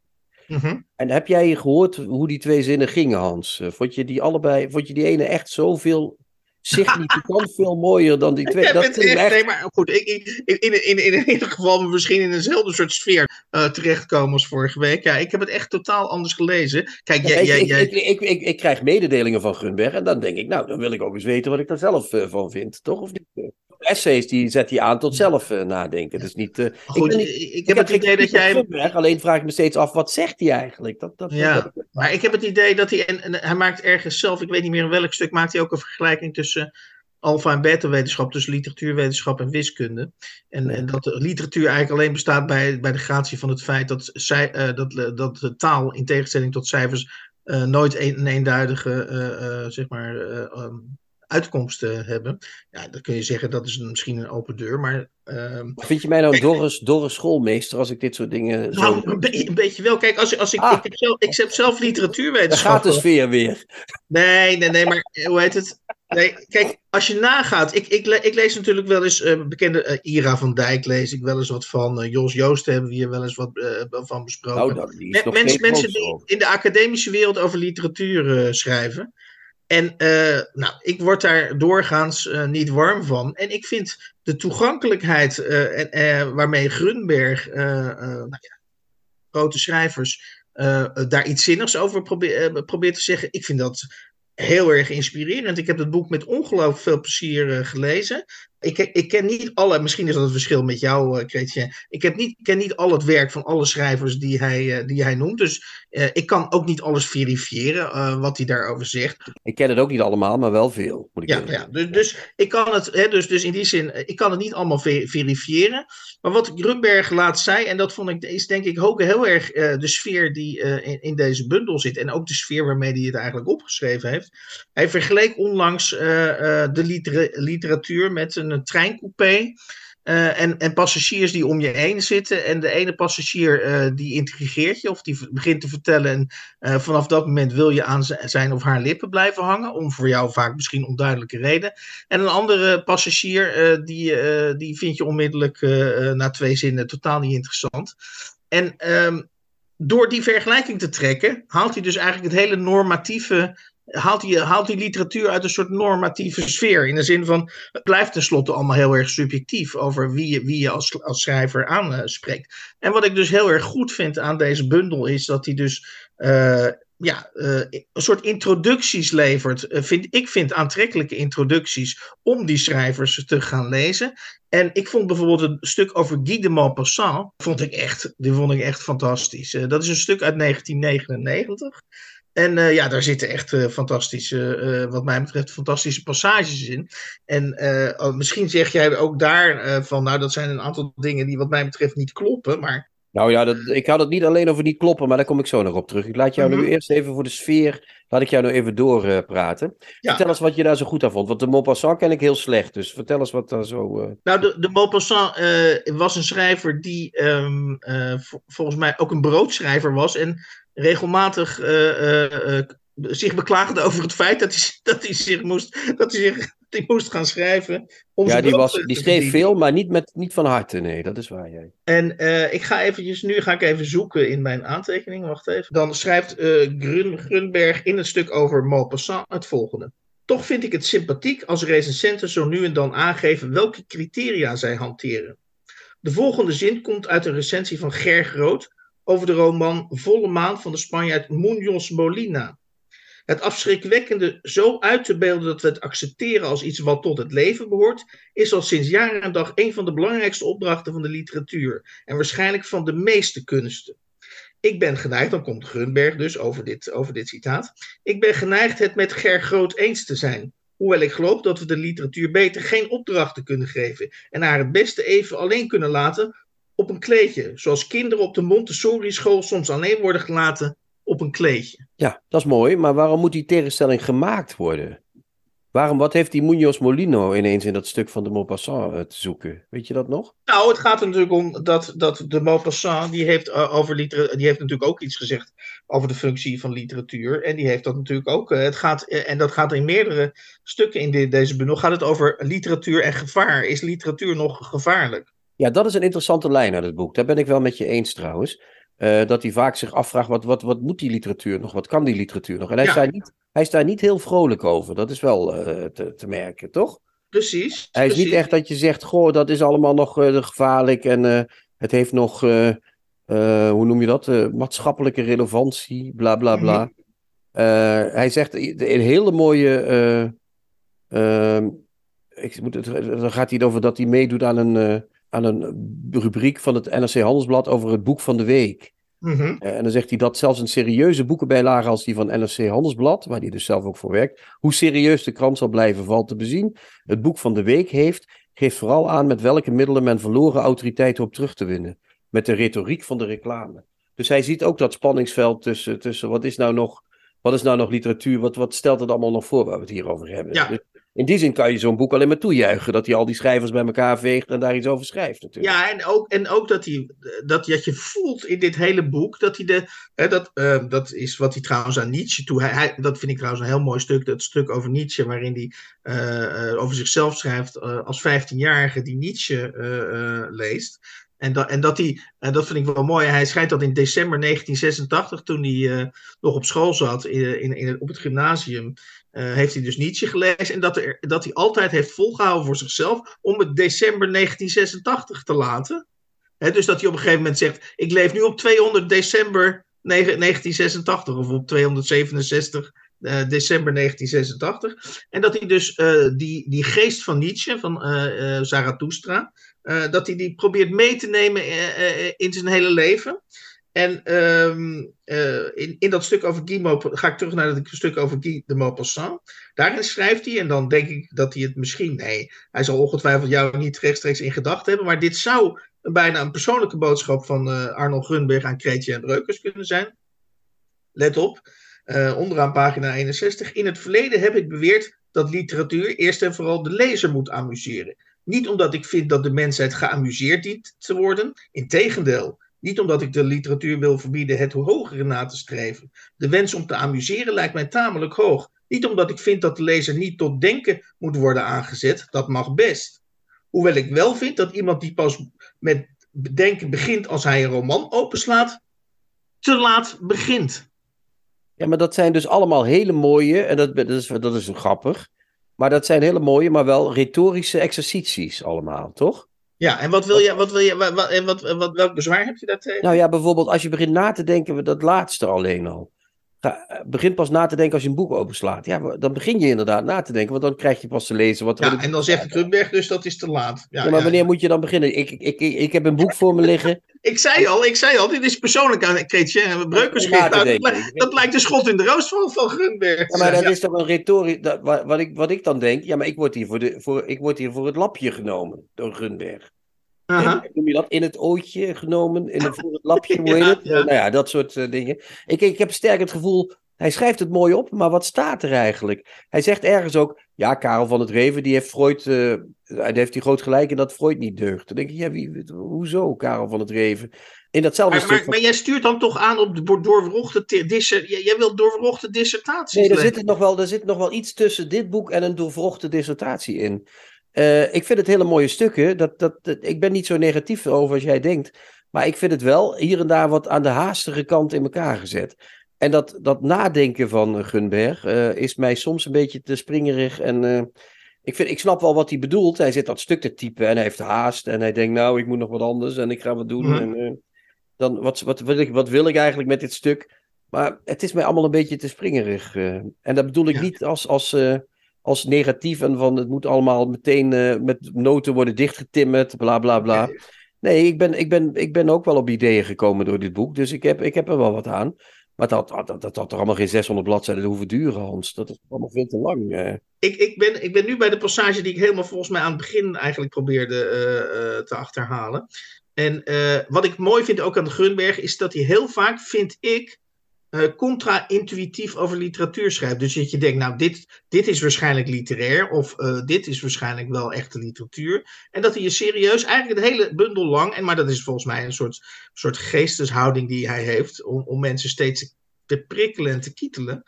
Mm -hmm. En heb jij gehoord hoe die twee zinnen gingen, Hans? Vond je die allebei, vond je die ene echt zoveel significant veel mooier dan die twee. Dat echt, echt... Nee, maar goed, ik, in, in, in, in ieder geval misschien in eenzelfde soort sfeer uh, terechtkomen als vorige week. Ja, ik heb het echt totaal anders gelezen. Kijk, jij, ja, jij, jij... Ik, ik, ik, ik, krijg mededelingen van Gunberg en dan denk ik, nou, dan wil ik ook eens weten wat ik daar zelf uh, van vind, toch? Of niet? Essays die zet hij aan tot zelf uh, nadenken. Dus niet, uh, Goed, ik, niet, ik, ik, heb het idee dat jij. Alleen vraag ik me steeds af, wat zegt hij eigenlijk? Dat, dat, ja, dat, maar ik heb het idee dat hij. En, en, hij maakt ergens zelf, ik weet niet meer in welk stuk, maakt hij ook een vergelijking tussen alfa- en beta-wetenschap, dus literatuurwetenschap en wiskunde. En, en dat de literatuur eigenlijk alleen bestaat bij, bij de gratie van het feit dat, zij, uh, dat, dat de taal, in tegenstelling tot cijfers, uh, nooit een, een eenduidige uh, zeg maar, um, uitkomsten hebben. Ja, dan kun je zeggen dat is een, misschien een open deur, maar... Um, Vind je mij nou Doris, Doris schoolmeester als ik dit soort dingen... Nou, zo... een, be een, beetje wel. Kijk, als, als ik, ah. ik, heb zelf, ik heb zelf literatuurwetenschap. Gaat de sfeer weer. Nee, nee, nee, maar hoe heet het? Nee, kijk, als je nagaat, ik, ik, ik lees natuurlijk wel eens uh, bekende uh, Ira van Dijk, lees ik wel eens wat van. Uh, Jos Joost hebben we hier wel eens wat van besproken. Nou, dat, is nog Mens, mensen die in de academische wereld over literatuur schrijven. En nou, ik word daar doorgaans niet warm van. En ik vind de toegankelijkheid waarmee Grunberg, nou ja, grote schrijvers, daar iets zinnigs over probeert probeer te zeggen. Ik vind dat heel erg inspirerend. Ik heb het boek met ongelooflijk veel plezier gelezen. Ik, ik, ken niet alle, misschien is dat het verschil met jou, uh, Chrétien. Ik heb niet, ken niet al het werk van alle schrijvers die hij, uh, die hij noemt. Dus uh, ik kan ook niet alles verifiëren wat hij daarover zegt. Ik ken het ook niet allemaal, maar wel veel. Moet ik ja, ja dus, dus ik kan het, hè, dus, dus in die zin, ik kan het niet allemaal ver verifiëren. Maar wat Grunberg laat zei, en dat vond ik, is denk ik ook heel erg de sfeer die in, in, deze bundel zit. En ook de sfeer waarmee hij het eigenlijk opgeschreven heeft. Hij vergeleek onlangs de liter literatuur met een een treincoupé. Uh, en, en, passagiers die om je heen zitten. En de ene passagier uh, die intrigeert je of die begint te vertellen. En uh, vanaf dat moment wil je aan zijn of haar lippen blijven hangen. Om voor jou vaak misschien onduidelijke reden. En een andere passagier die, die vind je onmiddellijk na twee zinnen totaal niet interessant. En um, door die vergelijking te trekken, haalt hij dus eigenlijk het hele normatieve haalt die, literatuur uit een soort normatieve sfeer. In de zin van, het blijft tenslotte allemaal heel erg subjectief over wie je, wie je als, als schrijver aanspreekt. En wat ik dus heel erg goed vind aan deze bundel is dat hij dus uh, ja, uh, een soort introducties levert. Uh, vind, ik vind aantrekkelijke introducties om die schrijvers te gaan lezen. En ik vond bijvoorbeeld een stuk over Guy de Maupassant, vond ik echt, die vond ik echt fantastisch. dat is een stuk uit 1999. En uh, ja, daar zitten echt uh, fantastische, uh, wat mij betreft, fantastische passages in. En misschien zeg jij ook daar van, nou, dat zijn een aantal dingen die wat mij betreft niet kloppen, maar... Nou ja, dat, ik had het niet alleen over niet kloppen, maar daar kom ik zo nog op terug. Ik laat jou mm -hmm. nu eerst even voor de sfeer, laat ik jou nu even doorpraten. Ja. Vertel eens wat je daar zo goed aan vond, want de Maupassant ken ik heel slecht, dus vertel eens wat daar zo... Nou, de, de Maupassant was een schrijver die um, volgens mij ook een broodschrijver was en regelmatig uh, uh, zich beklaagde over het feit dat hij, dat hij zich moest, dat hij zich die moest gaan schrijven. Om ja, die, was, die schreef veel, maar niet, met, niet van harte. Nee, dat is waar. Jij. En uh, ik ga eventjes, nu ga ik even zoeken in mijn aantekeningen. Wacht even. Dan schrijft Grun, Grunberg in het stuk over Maupassant het volgende. Toch vind ik het sympathiek als recensenten zo nu en dan aangeven welke criteria zij hanteren. De volgende zin komt uit een recensie van Ger Groot over de roman Volle Maan van de Spanjaard Munoz Molina. Het afschrikwekkende zo uit te beelden dat we het accepteren als iets wat tot het leven behoort, is al sinds jaren en dag een van de belangrijkste opdrachten van de literatuur en waarschijnlijk van de meeste kunsten. Ik ben geneigd, dan komt Grunberg dus over dit, over dit citaat. Ik ben geneigd het met Ger Groot eens te zijn. Hoewel ik geloof dat we de literatuur beter geen opdrachten kunnen geven en haar het beste even alleen kunnen laten op een kleedje. Zoals kinderen op de Montessori-school soms alleen worden gelaten op een kleedje. Ja, dat is mooi. Maar waarom moet die tegenstelling gemaakt worden? Waarom, wat heeft die Munoz Molino ineens in dat stuk van de Maupassant uh, te zoeken? Weet je dat nog? Nou, het gaat er natuurlijk om dat, dat de Maupassant, die heeft, uh, over liter die heeft natuurlijk ook iets gezegd over de functie van literatuur. En die heeft dat natuurlijk ook, uh, het gaat, en dat gaat in meerdere stukken in de, deze bundel, gaat het over literatuur en gevaar. Is literatuur nog gevaarlijk? Ja, dat is een interessante lijn uit het boek. Daar ben ik wel met je eens trouwens. Uh, dat hij vaak zich afvraagt, wat, wat, wat moet die literatuur nog? Wat kan die literatuur nog? En hij, ja. is, daar niet, hij is daar niet heel vrolijk over. Dat is wel uh, te, te, merken, toch? Precies. Hij is precies. niet echt dat je zegt, goh, dat is allemaal nog uh, gevaarlijk en het heeft nog, hoe noem je dat, maatschappelijke relevantie, bla bla bla. Mm -hmm. hij zegt een hele mooie, ehm, ik moet het, dan gaat hij over dat hij meedoet aan een aan een rubriek van het NRC Handelsblad over het boek van de week. Mm -hmm. En dan zegt hij dat zelfs een serieuze boekenbijlage als die van NRC Handelsblad, waar hij dus zelf ook voor werkt, hoe serieus de krant zal blijven valt te bezien. Het boek van de week heeft, geeft vooral aan met welke middelen men verloren autoriteit op terug te winnen. Met de retoriek van de reclame. Dus hij ziet ook dat spanningsveld tussen, tussen wat is nou nog, wat is nou nog literatuur, wat, wat stelt het allemaal nog voor waar we het hier over hebben. Ja. Dus in die zin kan je zo'n boek alleen maar toejuichen. Dat hij al die schrijvers bij elkaar veegt en daar iets over schrijft natuurlijk. Ja, en ook, en ook dat, hij, dat, dat je voelt in dit hele boek, dat hij de, hè, dat, uh, dat is wat hij trouwens aan Nietzsche toe, hij, dat vind ik trouwens een heel mooi stuk, dat stuk over Nietzsche, waarin hij uh, over zichzelf schrijft als 15-jarige die Nietzsche leest. En dat, en dat hij, en dat vind ik wel mooi, hij schrijft dat in december 1986, toen hij nog op school zat in, in, in, op het gymnasium, uh, heeft hij dus Nietzsche gelezen. En dat, dat hij altijd heeft volgehouden voor zichzelf om het december 1986 te laten. Dus dat hij op een gegeven moment zegt: Ik leef nu op 200 december 1986 of op 267 uh, december 1986. En dat hij dus uh, die, die geest van Nietzsche, van Zarathustra, dat hij die probeert mee te nemen in zijn hele leven. En um, in, in dat stuk over Guy Maupassant, ga ik terug naar het stuk over Guy de Maupassant. Daarin schrijft hij, en dan denk ik dat hij het misschien, nee, hij zal ongetwijfeld jou niet rechtstreeks in gedachten hebben, maar dit zou bijna een persoonlijke boodschap van Arnold Grunberg aan Kretje en Breukers kunnen zijn. Let op, uh, onderaan pagina 61. In het verleden heb ik beweerd dat literatuur eerst en vooral de lezer moet amuseren. Niet omdat ik vind dat de mensheid geamuseerd dient te worden. Integendeel, niet omdat ik de literatuur wil verbieden het hogere na te streven. De wens om te amuseren lijkt mij tamelijk hoog. Niet omdat ik vind dat de lezer niet tot denken moet worden aangezet. Dat mag best. Hoewel ik wel vind dat iemand die pas met denken begint als hij een roman openslaat, te laat begint. Ja, maar dat zijn dus allemaal hele mooie, en dat, dat, is, dat is grappig, maar dat zijn hele mooie, maar wel retorische exercities allemaal, toch? Ja, en wat wil je, wat wil je, wat, wat, wat, wat, welk bezwaar heb je daartegen? Nou ja, bijvoorbeeld als je begint na te denken, dat laatste alleen al. Ga, begin pas na te denken als je een boek openslaat. Ja, dan begin je inderdaad na te denken, want dan krijg je pas te lezen. Wat ja, en dan zegt Krumberg dus dat is te laat. Ja, ja maar wanneer moet je dan beginnen? Ik, ik, ik, ik heb een boek voor me liggen. Ik zei al, ik zei al, dit is persoonlijk aan Kreetje. Breukerschrift. Nou, dat, dat lijkt de schot in de roos van, van Grunberg. Ja, maar dat is toch een retorisch. Wat, wat, ik, wat ik dan denk, ja, maar ik word hier voor, de, voor, ik word hier voor het lapje genomen door Grunberg. Uh-huh. Noem je dat in het ootje genomen, in het, voor het lapje, hoe heet het? Ja. Nou ja, dat soort uh, dingen. Ik, ik heb sterk het gevoel, hij schrijft het mooi op, maar wat staat er eigenlijk? Hij zegt ergens ook, ja, Karel van het Reven, die heeft Freud, uh, heeft hij groot gelijk in dat Freud niet deugt. Dan denk ik, ja, wie, hoezo Karel van het Reven? In datzelfde maar, stuk maar, maar, jij stuurt dan toch aan op de doorwrochte dissertatie. Jij wilt doorwrochte dissertaties Nee, er zit, nog wel, er zit nog wel iets tussen dit boek en een doorwrochte dissertatie in. Uh, ik vind het hele mooie stukken. Dat, dat, dat, ik ben niet zo negatief over als jij denkt. Maar ik vind het wel hier en daar wat aan de haastige kant in elkaar gezet. En dat, dat nadenken van Gunberg uh, is mij soms een beetje te springerig. En uh, ik, vind, ik snap wel wat hij bedoelt. Hij zit dat stuk te typen en hij heeft haast. En hij denkt, nou, ik moet nog wat anders en ik ga wat doen. Mm-hmm. En, uh, dan, wat, wat, wil ik, wat wil ik eigenlijk met dit stuk? Maar het is mij allemaal een beetje te springerig. en dat bedoel ik ja. niet als, als, als negatief en van het moet allemaal meteen met noten worden dichtgetimmerd, bla bla bla. Nee, ik ben, ik, ben, ik ben ook wel op ideeën gekomen door dit boek. Dus ik heb, ik heb er wel wat aan. Maar dat, dat, dat, had toch allemaal geen 600 bladzijden hoeven duren, Hans. Dat is allemaal veel te lang. Eh. Ik, ik, ben, ik ben nu bij de passage die ik helemaal volgens mij aan het begin eigenlijk probeerde uh, uh, te achterhalen. En wat ik mooi vind ook aan de Grunberg is dat hij heel vaak, vind ik, contra-intuïtief over literatuur schrijft. Dus dat je denkt, nou, dit, dit is waarschijnlijk literair, of dit is waarschijnlijk wel echte literatuur. En dat hij je serieus, eigenlijk het hele bundel lang, en maar dat is volgens mij een soort, soort geesteshouding die hij heeft, om, om mensen steeds te prikkelen en te kietelen.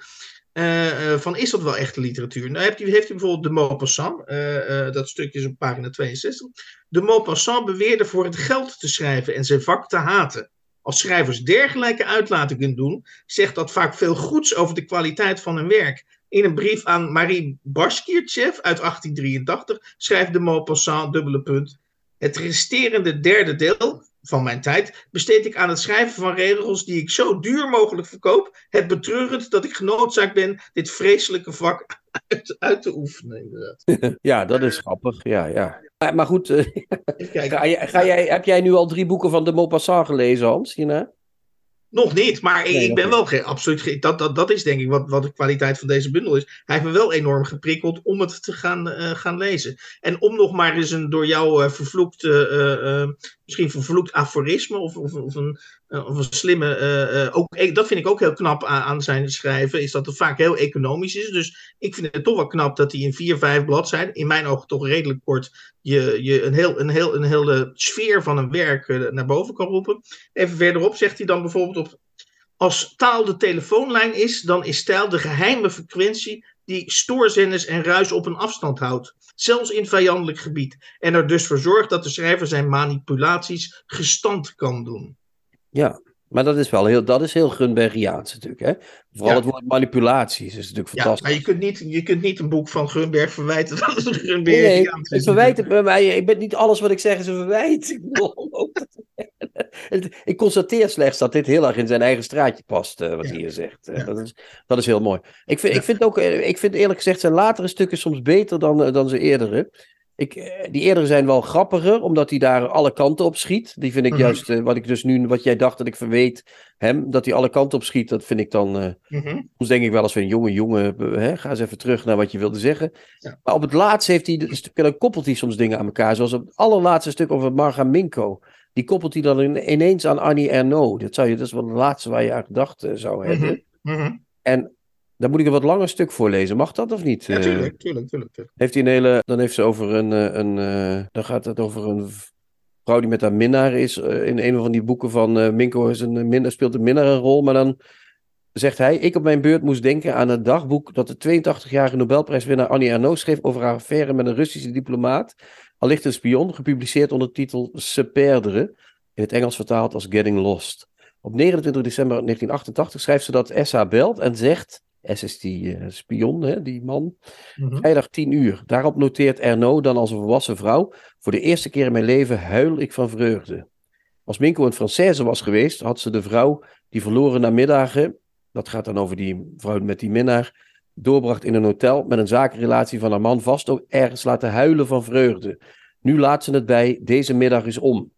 Uh, uh, van is dat wel echte literatuur? Nou heeft hij, heeft hij bijvoorbeeld de Maupassant, uh, dat stukje is op pagina 62. De Maupassant beweerde voor het geld te schrijven en zijn vak te haten. Als schrijvers dergelijke uitlatingen doen, zegt dat vaak veel goeds over de kwaliteit van hun werk. In een brief aan Marie Bashkirtsev uit 1883 schrijft de Maupassant, dubbele punt, het resterende derde deel van mijn tijd besteed ik aan het schrijven van regels die ik zo duur mogelijk verkoop. Het betreurend dat ik genoodzaakt ben dit vreselijke vak uit, uit te oefenen. Inderdaad. ja, dat is grappig. Ja, ja. Maar, maar goed, ga jij, ga jij, heb jij nu al drie boeken van de Maupassant gelezen, Hans? Hierna? Nog niet, maar nee, ik ben wel geen, absoluut geen, dat, dat, dat is denk ik wat, wat de kwaliteit van deze bundel is. Hij heeft me wel enorm geprikkeld om het te gaan, uh, gaan lezen. En om nog maar eens een door jou uh, vervloekt, uh, misschien vervloekt aforisme of, of, of een of een slimme, ook, e-, dat vind ik ook heel knap aan, aan, zijn schrijven, is dat het vaak heel economisch is. Dus ik vind het toch wel knap dat hij in vier, vijf bladzijden, in mijn ogen toch redelijk kort, je, je een, heel, een, heel, een hele sfeer van een werk naar boven kan roepen. Even verderop zegt hij dan bijvoorbeeld op als taal de telefoonlijn is, dan is taal de geheime frequentie die stoorzenders en ruis op een afstand houdt, zelfs in vijandelijk gebied, en er dus voor zorgt dat de schrijver zijn manipulaties gestand kan doen. Ja, maar dat is wel heel, dat is heel Grunbergiaans natuurlijk. Hè? Vooral het woord manipulaties is natuurlijk fantastisch. Ja, maar je kunt, niet, je kunt niet een boek van Grunberg verwijten dat het Grunbergiaans nee, is. Verwijten bij mij, ik ben niet alles wat ik zeg is een verwijt. Ik constateer slechts dat dit heel erg in zijn eigen straatje past, uh, wat hij hier zegt. Uh, dat, is, dat is heel mooi. Ik vind, ik vind ook, eh, ik vind eerlijk gezegd zijn latere stukken soms beter dan, dan zijn eerdere. Ik, die eerdere zijn wel grappiger, omdat hij daar alle kanten op schiet. Die vind ik mhm. juist, wat ik dus nu, wat jij dacht dat ik verweet hem, dat hij alle kanten op schiet, dat vind ik dan, uh, mm soms denk ik wel als een jonge jongen, hè, ga eens even terug naar wat je wilde zeggen. Ja. Maar op het laatste heeft hij, dan koppelt hij soms dingen aan elkaar, zoals op het allerlaatste stuk over Marga Minko die koppelt hij dan ineens aan Annie Ernaux. Dat, zou je, dat is wel het laatste waar je aan gedacht eh, zou mhm, hebben. En daar moet ik een wat langer stuk voor lezen. Mag dat of niet? Ja, tuurlijk, eh, tuurlijk, tuurlijk, Heeft hij een hele... Dan heeft ze over een... Eh, een dan gaat het over een vrouw die met haar minnaar is. in een van die boeken van Minko is een, minnaar, speelt een minnaar een rol. Maar dan zegt hij... Ik op mijn beurt moest denken aan het dagboek... dat de 82-jarige Nobelprijswinnaar Annie Ernaux schreef... over haar affaire met een Russische diplomaat Allicht een spion, gepubliceerd onder de titel Se Perdere, in het Engels vertaald als Getting Lost. Op 29 december 1988 schrijft ze dat SA belt en zegt, S is die uh, spion, hè, die man, mm vrijdag 10 uur. Daarop noteert Erno dan als een volwassen vrouw, voor de eerste keer in mijn leven huil ik van vreugde. Als Minko een Française was geweest, had ze de vrouw die verloren namiddagen, dat gaat dan over die vrouw met die minnaar, doorbracht in een hotel met een zakenrelatie van haar man vast ook ergens laten huilen van vreugde. Nu laat ze het bij deze middag is om.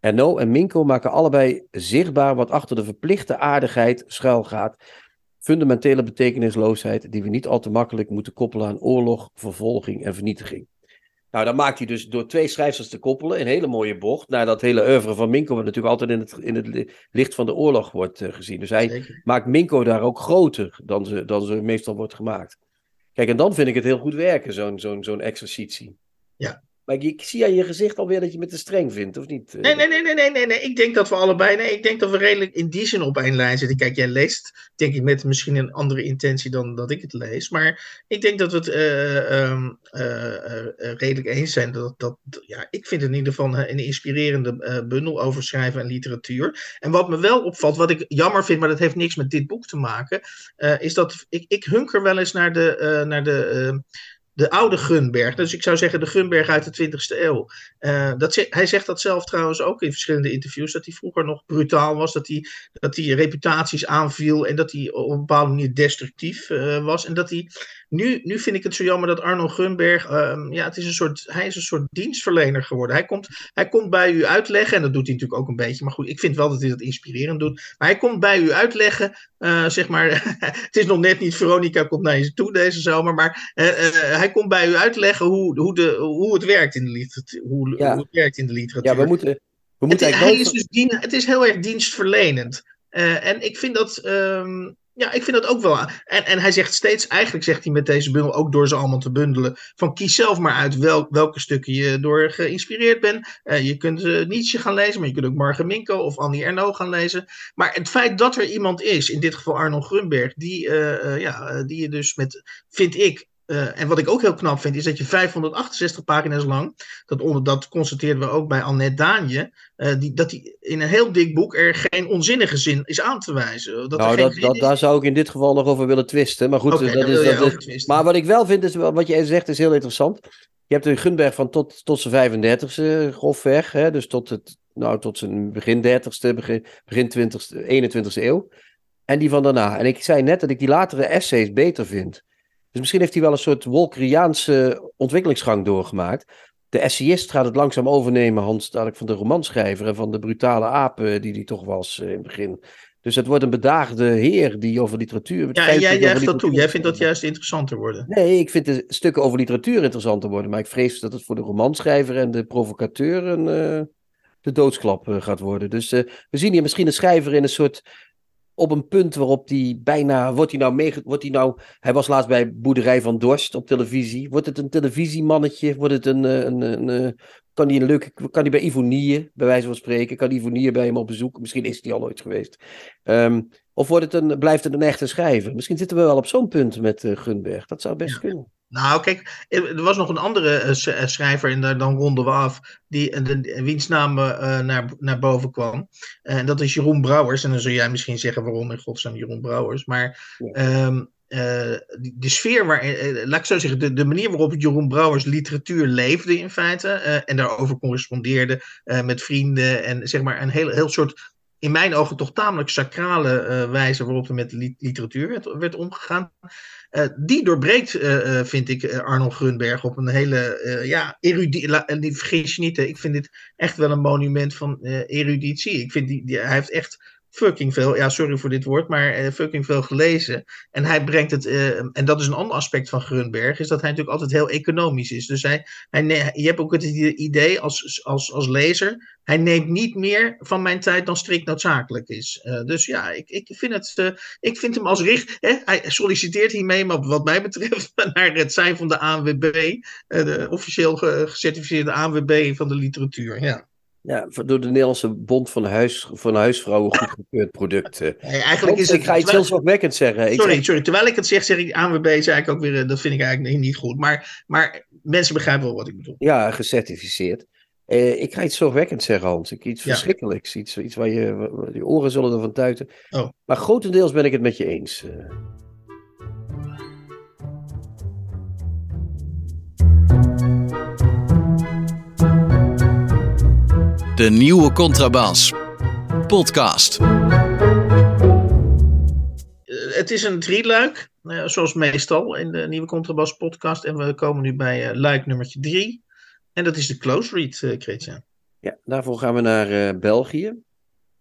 Erno en Minko maken allebei zichtbaar wat achter de verplichte aardigheid schuilgaat. Fundamentele betekenisloosheid die we niet al te makkelijk moeten koppelen aan oorlog, vervolging en vernietiging. Nou, dan maakt hij dus door twee schrijfsters te koppelen een hele mooie bocht naar dat hele oeuvre van Minko, wat natuurlijk altijd in het, in het licht van de oorlog wordt uh, gezien. Dus hij maakt Minko daar ook groter dan ze, dan ze meestal wordt gemaakt. Kijk, en dan vind ik het heel goed werken, zo'n zo'n zo'n exercitie. Ja, maar ik, zie aan je gezicht alweer dat je me te streng vindt, of niet? Nee, nee, nee, nee, nee, nee, Ik denk dat we allebei, nee, ik denk dat we redelijk in die zin op één lijn zitten. Kijk, jij leest, denk ik, met misschien een andere intentie dan dat ik het lees. Maar ik denk dat we het uh, uh, uh, redelijk eens zijn. Dat, dat, ja, ik vind het in ieder geval een inspirerende bundel over schrijven en literatuur. En wat me wel opvalt, wat ik jammer vind, maar dat heeft niks met dit boek te maken, is dat ik, ik hunker wel eens naar de, naar de de oude Gunberg. Dus ik zou zeggen de Gunberg uit de 20e eeuw. Uh, dat, hij zegt dat zelf trouwens ook in verschillende interviews. Dat hij vroeger nog brutaal was. Dat hij, dat hij reputaties aanviel. En dat hij op een bepaalde manier destructief uh, was. En dat hij nu, nu vind ik het zo jammer dat Arno Gunberg, uh, ja, het is een soort, hij is een soort dienstverlener geworden. Hij komt, hij komt bij u uitleggen, en dat doet hij natuurlijk ook een beetje, maar goed, ik vind wel dat hij dat inspirerend doet. Maar hij komt bij u uitleggen, uh, zeg maar, het is nog net niet Veronica komt naar je toe deze zomer, maar uh, hij komt bij u uitleggen hoe, hoe, de, hoe het werkt in de literatuur. Hoe, hoe het werkt in de literatuur. Ja, we moeten, we moeten het, hij is dus dien, het is heel erg dienstverlenend. en ik vind dat. Um, ja, ik vind dat ook wel. En, en hij zegt steeds, eigenlijk zegt hij met deze bundel, ook door ze allemaal te bundelen, van kies zelf maar uit wel, welke stukken je door geïnspireerd bent. Uh, je kunt uh, Nietzsche gaan lezen, maar je kunt ook Marge Minko of Annie Ernaux gaan lezen. Maar het feit dat er iemand is, in dit geval Arnold Grunberg, die, uh, ja, die je dus met, vind ik, uh, en wat ik ook heel knap vind, is dat je 568 pagina's lang, dat, onder, dat constateerden we ook bij Annette Daanje, uh, die, dat die in een heel dik boek er geen onzinnige zin is aan te wijzen. Dat nou, dat, dat, daar zou ik in dit geval nog over willen twisten. Maar goed, okay, dat is, dat is, maar wat ik wel vind, is wat jij zegt, is heel interessant. Je hebt een Gunberg van tot, tot zijn 35ste grofweg, hè, dus tot, het, nou, tot zijn begin 30ste, begin, begin 20ste, 21ste eeuw. En die van daarna. En ik zei net dat ik die latere essays beter vind. Dus misschien heeft hij wel een soort Wolkeriaanse ontwikkelingsgang doorgemaakt. De essayist gaat het langzaam overnemen, Hans, dadelijk van de romanschrijver en van de brutale apen die hij toch was eh, in het begin. Dus het wordt een bedaagde heer die over literatuur. Ja, jij juicht dat toe. Jij vindt dat juist interessanter worden. Nee, ik vind de stukken over literatuur interessanter worden. Maar ik vrees dat het voor de romanschrijver en de provocateur een, uh, de doodsklap gaat worden. Dus we zien hier misschien een schrijver in een soort op een punt waarop hij bijna. Wordt hij nou mee. Wordt hij, nou, hij was laatst bij Boerderij van Dorst op televisie. Wordt het een televisiemannetje? Wordt het een. een, een, een kan hij een leuke. Kan hij bij Ivonie, bij wijze van spreken. Kan Ivonie bij hem op bezoek? Misschien is hij al nooit geweest. Um, of wordt het een, blijft het een echte schrijver? Misschien zitten we wel op zo'n punt met uh, Gunberg. Dat zou best kunnen. Nou, kijk, er was nog een andere uh, schrijver en dan ronden we af, die, de, wiens naam uh, naar, naar boven kwam. En dat is Jeroen Brouwers. En dan zul jij misschien zeggen waarom in godsnaam Jeroen Brouwers. Maar ja. um, de, de, sfeer waar, laat ik zo zeggen, de, de, manier waarop Jeroen Brouwers literatuur leefde in feite. en daarover correspondeerde met vrienden. En zeg maar een heel, heel soort in mijn ogen toch tamelijk sacrale uh, wijze waarop er met literatuur werd, omgegaan. Uh, die doorbreekt, uh, vind ik, Arnold Grunberg op een hele, ja, eruditie. Vergis je niet, ik vind dit echt wel een monument van eruditie. Ik vind die, die, hij heeft echt fucking veel, ja, sorry voor dit woord, maar uh, fucking veel gelezen. En hij brengt het, uh, en dat is een ander aspect van Grunberg, is dat hij natuurlijk altijd heel economisch is. Dus hij, hij, je hebt ook het idee als, als, als lezer, hij neemt niet meer van mijn tijd dan strikt noodzakelijk is. Uh, dus ja, ik, ik, vind het, ik vind hem als richt, hè, hij solliciteert hiermee, maar wat mij betreft, naar het zijn van de ANWB, de officieel gecertificeerde ANWB van de literatuur, ja. Ja, door de Nederlandse Bond van, huis, van Huisvrouwen goedgekeurd product. Nee, eigenlijk is het, ik ga iets heel zorgwekkend zeggen. Sorry, sorry, terwijl ik het zeg, zeg ik ANWB, zei ik ook weer, dat vind ik eigenlijk niet goed. Maar, maar mensen begrijpen wel wat ik bedoel. Ja, gecertificeerd. Eh, ik ga iets zorgwekkend zeggen, Hans. Ik, iets verschrikkelijks. Iets, iets waar je, je oren zullen ervan tuiten. Oh. Maar grotendeels ben ik het met je eens. De nieuwe Contrabas. Podcast. Het is een drieluik, eh, zoals meestal in de nieuwe Contrabas podcast. En we komen nu bij uh, luik nummertje drie. En dat is de close read, uh, Christian. Ja, daarvoor gaan we naar België,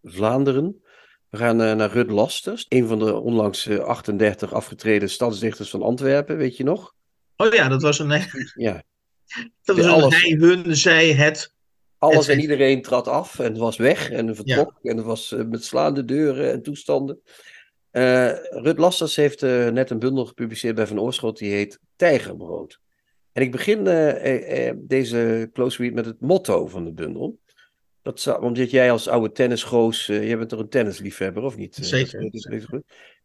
Vlaanderen. We gaan naar Rud Lasters, een van de onlangs 38 afgetreden stadsdichters van Antwerpen, weet je nog? Oh ja, dat was een... Ja. Dat was een hij, hun, zij, het alles en iedereen trad af en was weg en vertrok. En het was uh, met slaande deuren en toestanden. Uh, Rut Lasters heeft uh, net een bundel gepubliceerd bij Van Oorschot. Die heet Tijgerbrood. En ik begin deze close read met het motto van de bundel. Dat zou, omdat jij als oude tennisgoos, jij bent toch een tennisliefhebber of niet? Zeker.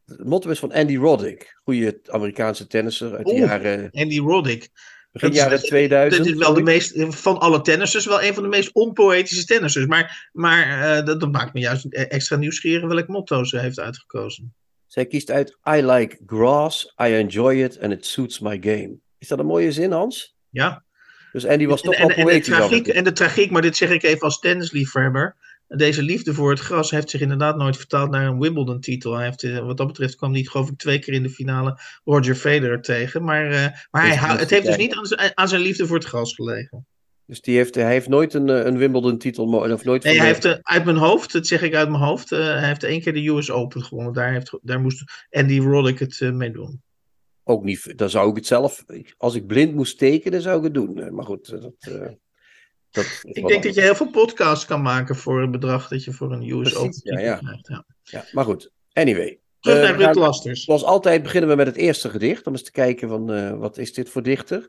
Het motto is van Andy Roddick. Goede Amerikaanse tennisser uit de jaren... Andy Roddick. Begin jaren 2000. Dit is wel de meest, van alle tennissers, wel een van de meest onpoëtische tennissers. Maar, maar uh, dat, dat, maakt me juist extra nieuwsgierig welk motto ze heeft uitgekozen. Zij kiest uit I like grass, I enjoy it and it suits my game. Is dat een mooie zin, Hans? Ja. Dus Andy was toch wel poëtisch. En de, tragiek, en de tragiek, maar dit zeg ik even als tennisliefhebber deze liefde voor het gras heeft zich inderdaad nooit vertaald naar een Wimbledon-titel. Hij heeft, eh, wat dat betreft kwam niet, geloof ik, twee keer in de finale Roger Federer tegen. Maar, uh, maar hij, het heeft dus niet aan, aan, zijn liefde voor het gras gelegen. Dus die heeft, hij heeft nooit een, eh, een Wimbledon-titel. Of nooit nee, hij heeft uit mijn hoofd, dat zeg ik uit mijn hoofd, uh, hij heeft één keer de US Open gewonnen. Daar, heeft, daar moest Andy Roddick het mee doen. Ook niet, dan zou ik het zelf, als ik blind moest tekenen, zou ik het doen. Maar goed, dat ik denk dat je heel veel podcasts kan maken voor een bedrag dat je voor een US Open ja, ja. krijgt. Ja. ja, maar goed. Anyway. Terug naar uh, Ruud Lasters. Zoals altijd beginnen we met het eerste gedicht. Om eens te kijken van uh, wat is dit voor dichter.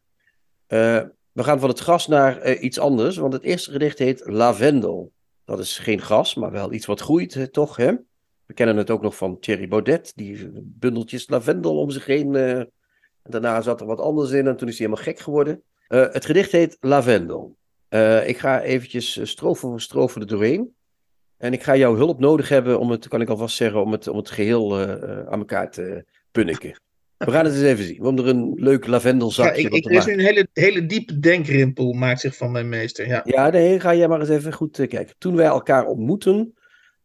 Uh, we gaan van het gras naar iets anders. Want het eerste gedicht heet Lavendel. Dat is geen gras, maar wel iets wat groeit, toch? Hè? We kennen het ook nog van Thierry Baudet. Die bundeltjes lavendel om zich heen. en daarna zat er wat anders in en toen is hij helemaal gek geworden. het gedicht heet Lavendel. Uh, ik ga eventjes eh, strofe voor strofe er doorheen. En ik ga jouw hulp nodig hebben om het, kan ik alvast zeggen, om het, om het geheel uh, aan elkaar te punniken. We gaan het eens even zien. We hebben er een leuk lavendelzakje. Ja, ik, ik, er is nu een hele, hele diepe denkrimpel, maakt zich van mijn meester. Ja, ja nee, ga jij maar eens even goed kijken. Toen wij elkaar ontmoeten,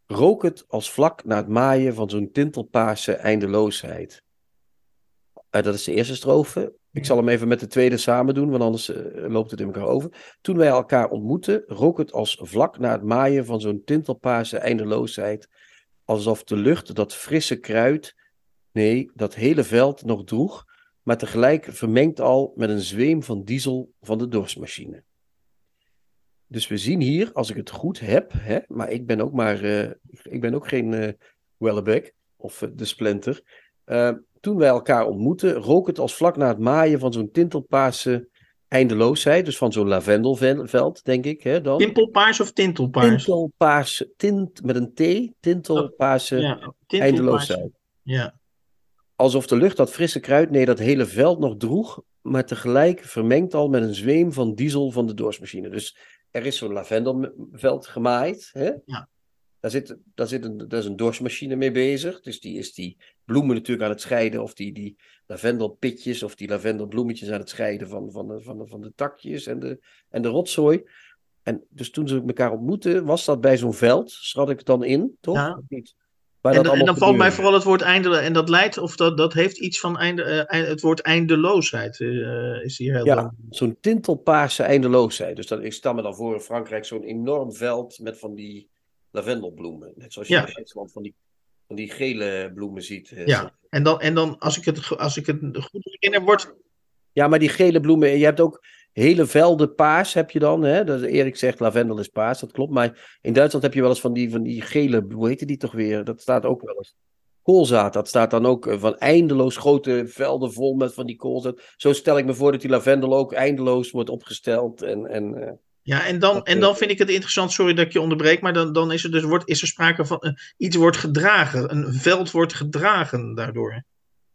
rook het als vlak na het maaien van zo'n tintelpaarse eindeloosheid. Uh, dat is de eerste strofe. Ik zal hem even met de tweede samen doen, want anders uh, loopt het in elkaar over. Toen wij elkaar ontmoetten, rook het als vlak na het maaien van zo'n tintelpaarse eindeloosheid. Alsof de lucht dat frisse kruid, nee, dat hele veld nog droeg, maar tegelijk vermengd al met een zweem van diesel van de dorsmachine. Dus we zien hier, als ik het goed heb, hè, maar ik ben ook maar, uh, ik ben ook geen uh, Wellebeck of de Splinter. Toen wij elkaar ontmoetten, rook het als vlak na het maaien van zo'n tintelpaarse eindeloosheid. Dus van zo'n lavendelveld, denk ik. Hè, dan. Timpelpaars of tintelpaars? Tintelpaars, tint met een T, tintelpaarse oh, ja, eindeloosheid. Ja. Alsof de lucht dat frisse kruid, nee, dat hele veld nog droeg, maar tegelijk vermengd al met een zweem van diesel van de doorsmachine. Dus er is zo'n lavendelveld gemaaid. Hè? Ja. Daar, zit, daar, zit een, daar is een dorsmachine mee bezig. Dus die is die bloemen natuurlijk aan het scheiden. Of die, die lavendelpitjes of die lavendelbloemetjes aan het scheiden van, van, de, van, de, van de takjes en de, en de rotzooi. En dus toen ze elkaar ontmoetten, was dat bij zo'n veld. Schat ik het dan in, toch? Ja. Niet? En, en, dan valt mij vooral het woord einde, en dat leidt, of dat, dat heeft iets van einde, uh, het woord eindeloosheid, uh, is hier heel Ja, zo'n tintelpaarse eindeloosheid. Dus dat, ik stel me dan voor in Frankrijk zo'n enorm veld met van die lavendelbloemen. Net zoals je in Zwitserland van die, van die gele bloemen ziet. Uh, ja, en dan, en dan als, ik het, als ik het goed herinner, wordt... Ja, maar die gele bloemen, je hebt ook hele velden paars heb je dan. Hè? Dat, Erik zegt lavendel is paars, dat klopt. Maar in Duitsland heb je wel eens van die, van die gele, hoe heet die toch weer? Dat staat ook wel eens. Koolzaad, dat staat dan ook eh, van eindeloos grote velden vol met van die koolzaad. Zo stel ik me voor dat die lavendel ook eindeloos wordt opgesteld. En, en, eh, ja, en dan, en dan vind ik het interessant, sorry dat ik je onderbreek, maar dan, dan is er dus wordt, is er sprake van uh, iets wordt gedragen. Een veld wordt gedragen daardoor.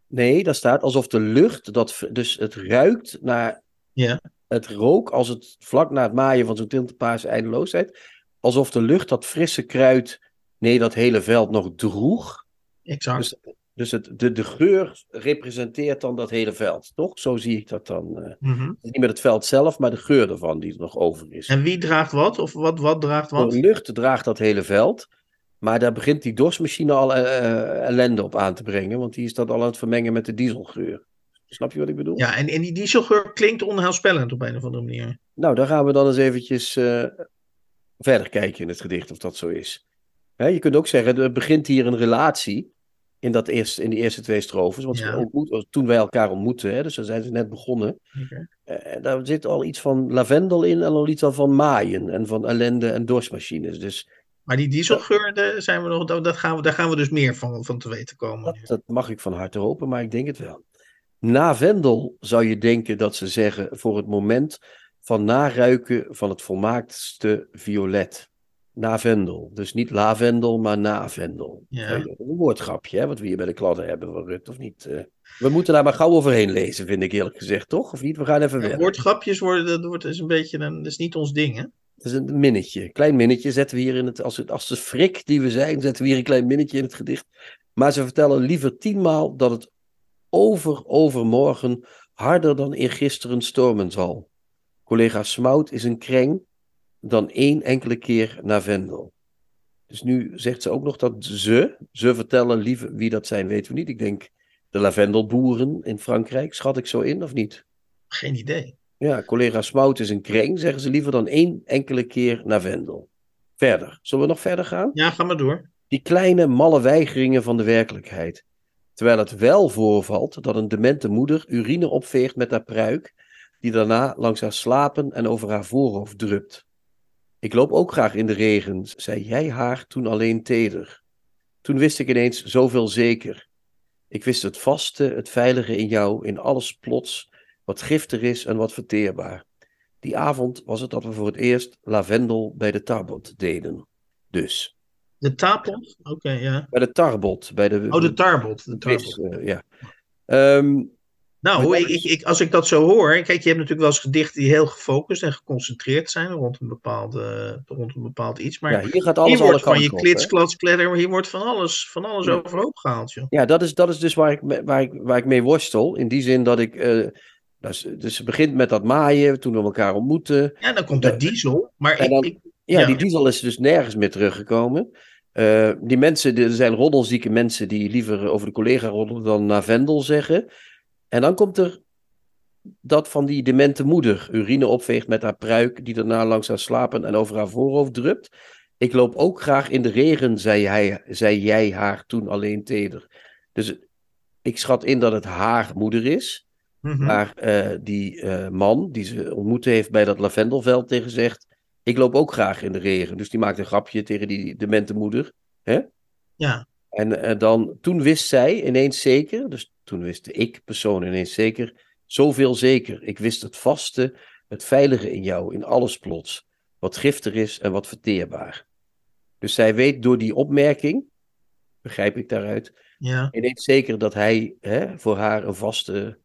Nee, daar staat alsof de lucht, dat, dus het ruikt naar ja het rook als het vlak na het maaien van zo'n tintelpaarse eindeloosheid. Alsof de lucht dat frisse kruid, nee, dat hele veld nog droeg. Exact. Dus, dus het, de, de geur representeert dan dat hele veld, toch? Zo zie ik dat dan. Uh, Niet met het veld zelf, maar de geur ervan die er nog over is. En wie draagt wat? Of wat, wat draagt wat? De lucht draagt dat hele veld. Maar daar begint die dorsmachine al uh, ellende op aan te brengen. Want die is dat al aan het vermengen met de dieselgeur. Snap je wat ik bedoel? Ja, en, en die dieselgeur klinkt onheilspellend op een of andere manier. Nou, daar gaan we dan eens eventjes uh, verder kijken in het gedicht of dat zo is. Je kunt ook zeggen, er begint hier een relatie in, dat eerste, in die eerste twee strofes. Want ja. ontmoet, toen wij elkaar ontmoeten, hè, dus dan zijn ze net begonnen. Okay. Uh, daar zit al iets van lavendel in en al iets van maaien en van ellende en dorsmachines. Dus maar die dieselgeur, zijn we nog, dat gaan we, daar gaan we dus meer van, van te weten komen. Dat, dat, mag ik van harte hopen, maar ik denk het wel. Na Vendel zou je denken dat ze zeggen voor het moment van naruiken van het volmaaktste violet. Na Vendel. Dus niet lavendel, maar na Vendel. Ja. Een woordgrapje, hè, wat we hier bij de kladden hebben van Rut, of niet? Eh, we moeten daar maar gauw overheen lezen, vind ik eerlijk gezegd, toch? Of niet? We gaan even ja, Woordgrapjes worden, dat wordt is een beetje, een, dat is niet ons ding, hè? Dat is een minnetje. Klein minnetje zetten we hier in het, als, het, als de frik die we zijn, zetten we hier een klein minnetje in het gedicht. Maar ze vertellen liever tienmaal dat het over overmorgen harder dan eergisteren stormen zal. Collega Smout is een kreng dan één enkele keer naar Vendel. Dus nu zegt ze ook nog dat ze, ze vertellen liever wie dat zijn, weten we niet. Ik denk de lavendelboeren in Frankrijk, schat ik zo in of niet? Geen idee. Ja, collega Smout is een kreng, zeggen ze liever dan één enkele keer naar Vendel. Verder. Zullen we nog verder gaan? Ja, ga maar door. Die kleine malle weigeringen van de werkelijkheid. Terwijl het wel voorvalt dat een demente moeder urine opveegt met haar pruik, die daarna langs haar slapen en over haar voorhoofd drupt. Ik loop ook graag in de regen, zei jij haar toen alleen teder. Toen wist ik ineens zoveel zeker. Ik wist het vaste, het veilige in jou, in alles plots, wat giftig is en wat verteerbaar. Die avond was het dat we voor het eerst lavendel bij de tarbot deden. Dus. De tapot? Oké, ja. Bij de tarbot. Bij de, oh, de tarbot. De tarbot. uh, ja. Um, nou, ik, ik, ik, als ik dat zo hoor. Kijk, je hebt natuurlijk wel eens gedichten die heel gefocust en geconcentreerd zijn rond een, bepaalde, rond een bepaald iets. Maar ja, hier gaat alles hier wordt van je klits, klats, kletter, hier wordt van alles, van alles ja. overhoop gehaald. Joh. Ja, dat is, dat is dus waar ik, waar, ik, waar ik mee worstel. In die zin dat ik. Uh, dus, dus het begint met dat maaien, toen we elkaar ontmoeten. Ja, dan komt de diesel. Maar ik, dan, ja, ja, die diesel is dus nergens meer teruggekomen. Uh, die mensen, er zijn roddelzieke mensen die liever over de collega roddelen dan naar Vendel zeggen. En dan komt er dat van die demente moeder. Urine opveegt met haar pruik, die daarna langs haar slapen en over haar voorhoofd drupt. Ik loop ook graag in de regen, zei, hij, zei jij haar toen alleen teder. Dus ik schat in dat het haar moeder is. Mhm. Maar uh, die uh, man die ze ontmoet heeft bij dat lavendelveld tegen zegt... ik loop ook graag in de regen. Dus die maakt een grapje tegen die demente moeder. Hè? Ja. En eh, dan, toen wist zij ineens zeker, dus toen wist ik persoon ineens zeker, zoveel zeker. Ik wist het vaste, het veilige in jou, in alles plots. Wat giftig is en wat verteerbaar. Dus zij weet door die opmerking, begrijp ik daaruit, Ja. ineens zeker dat hij hè, voor haar een vaste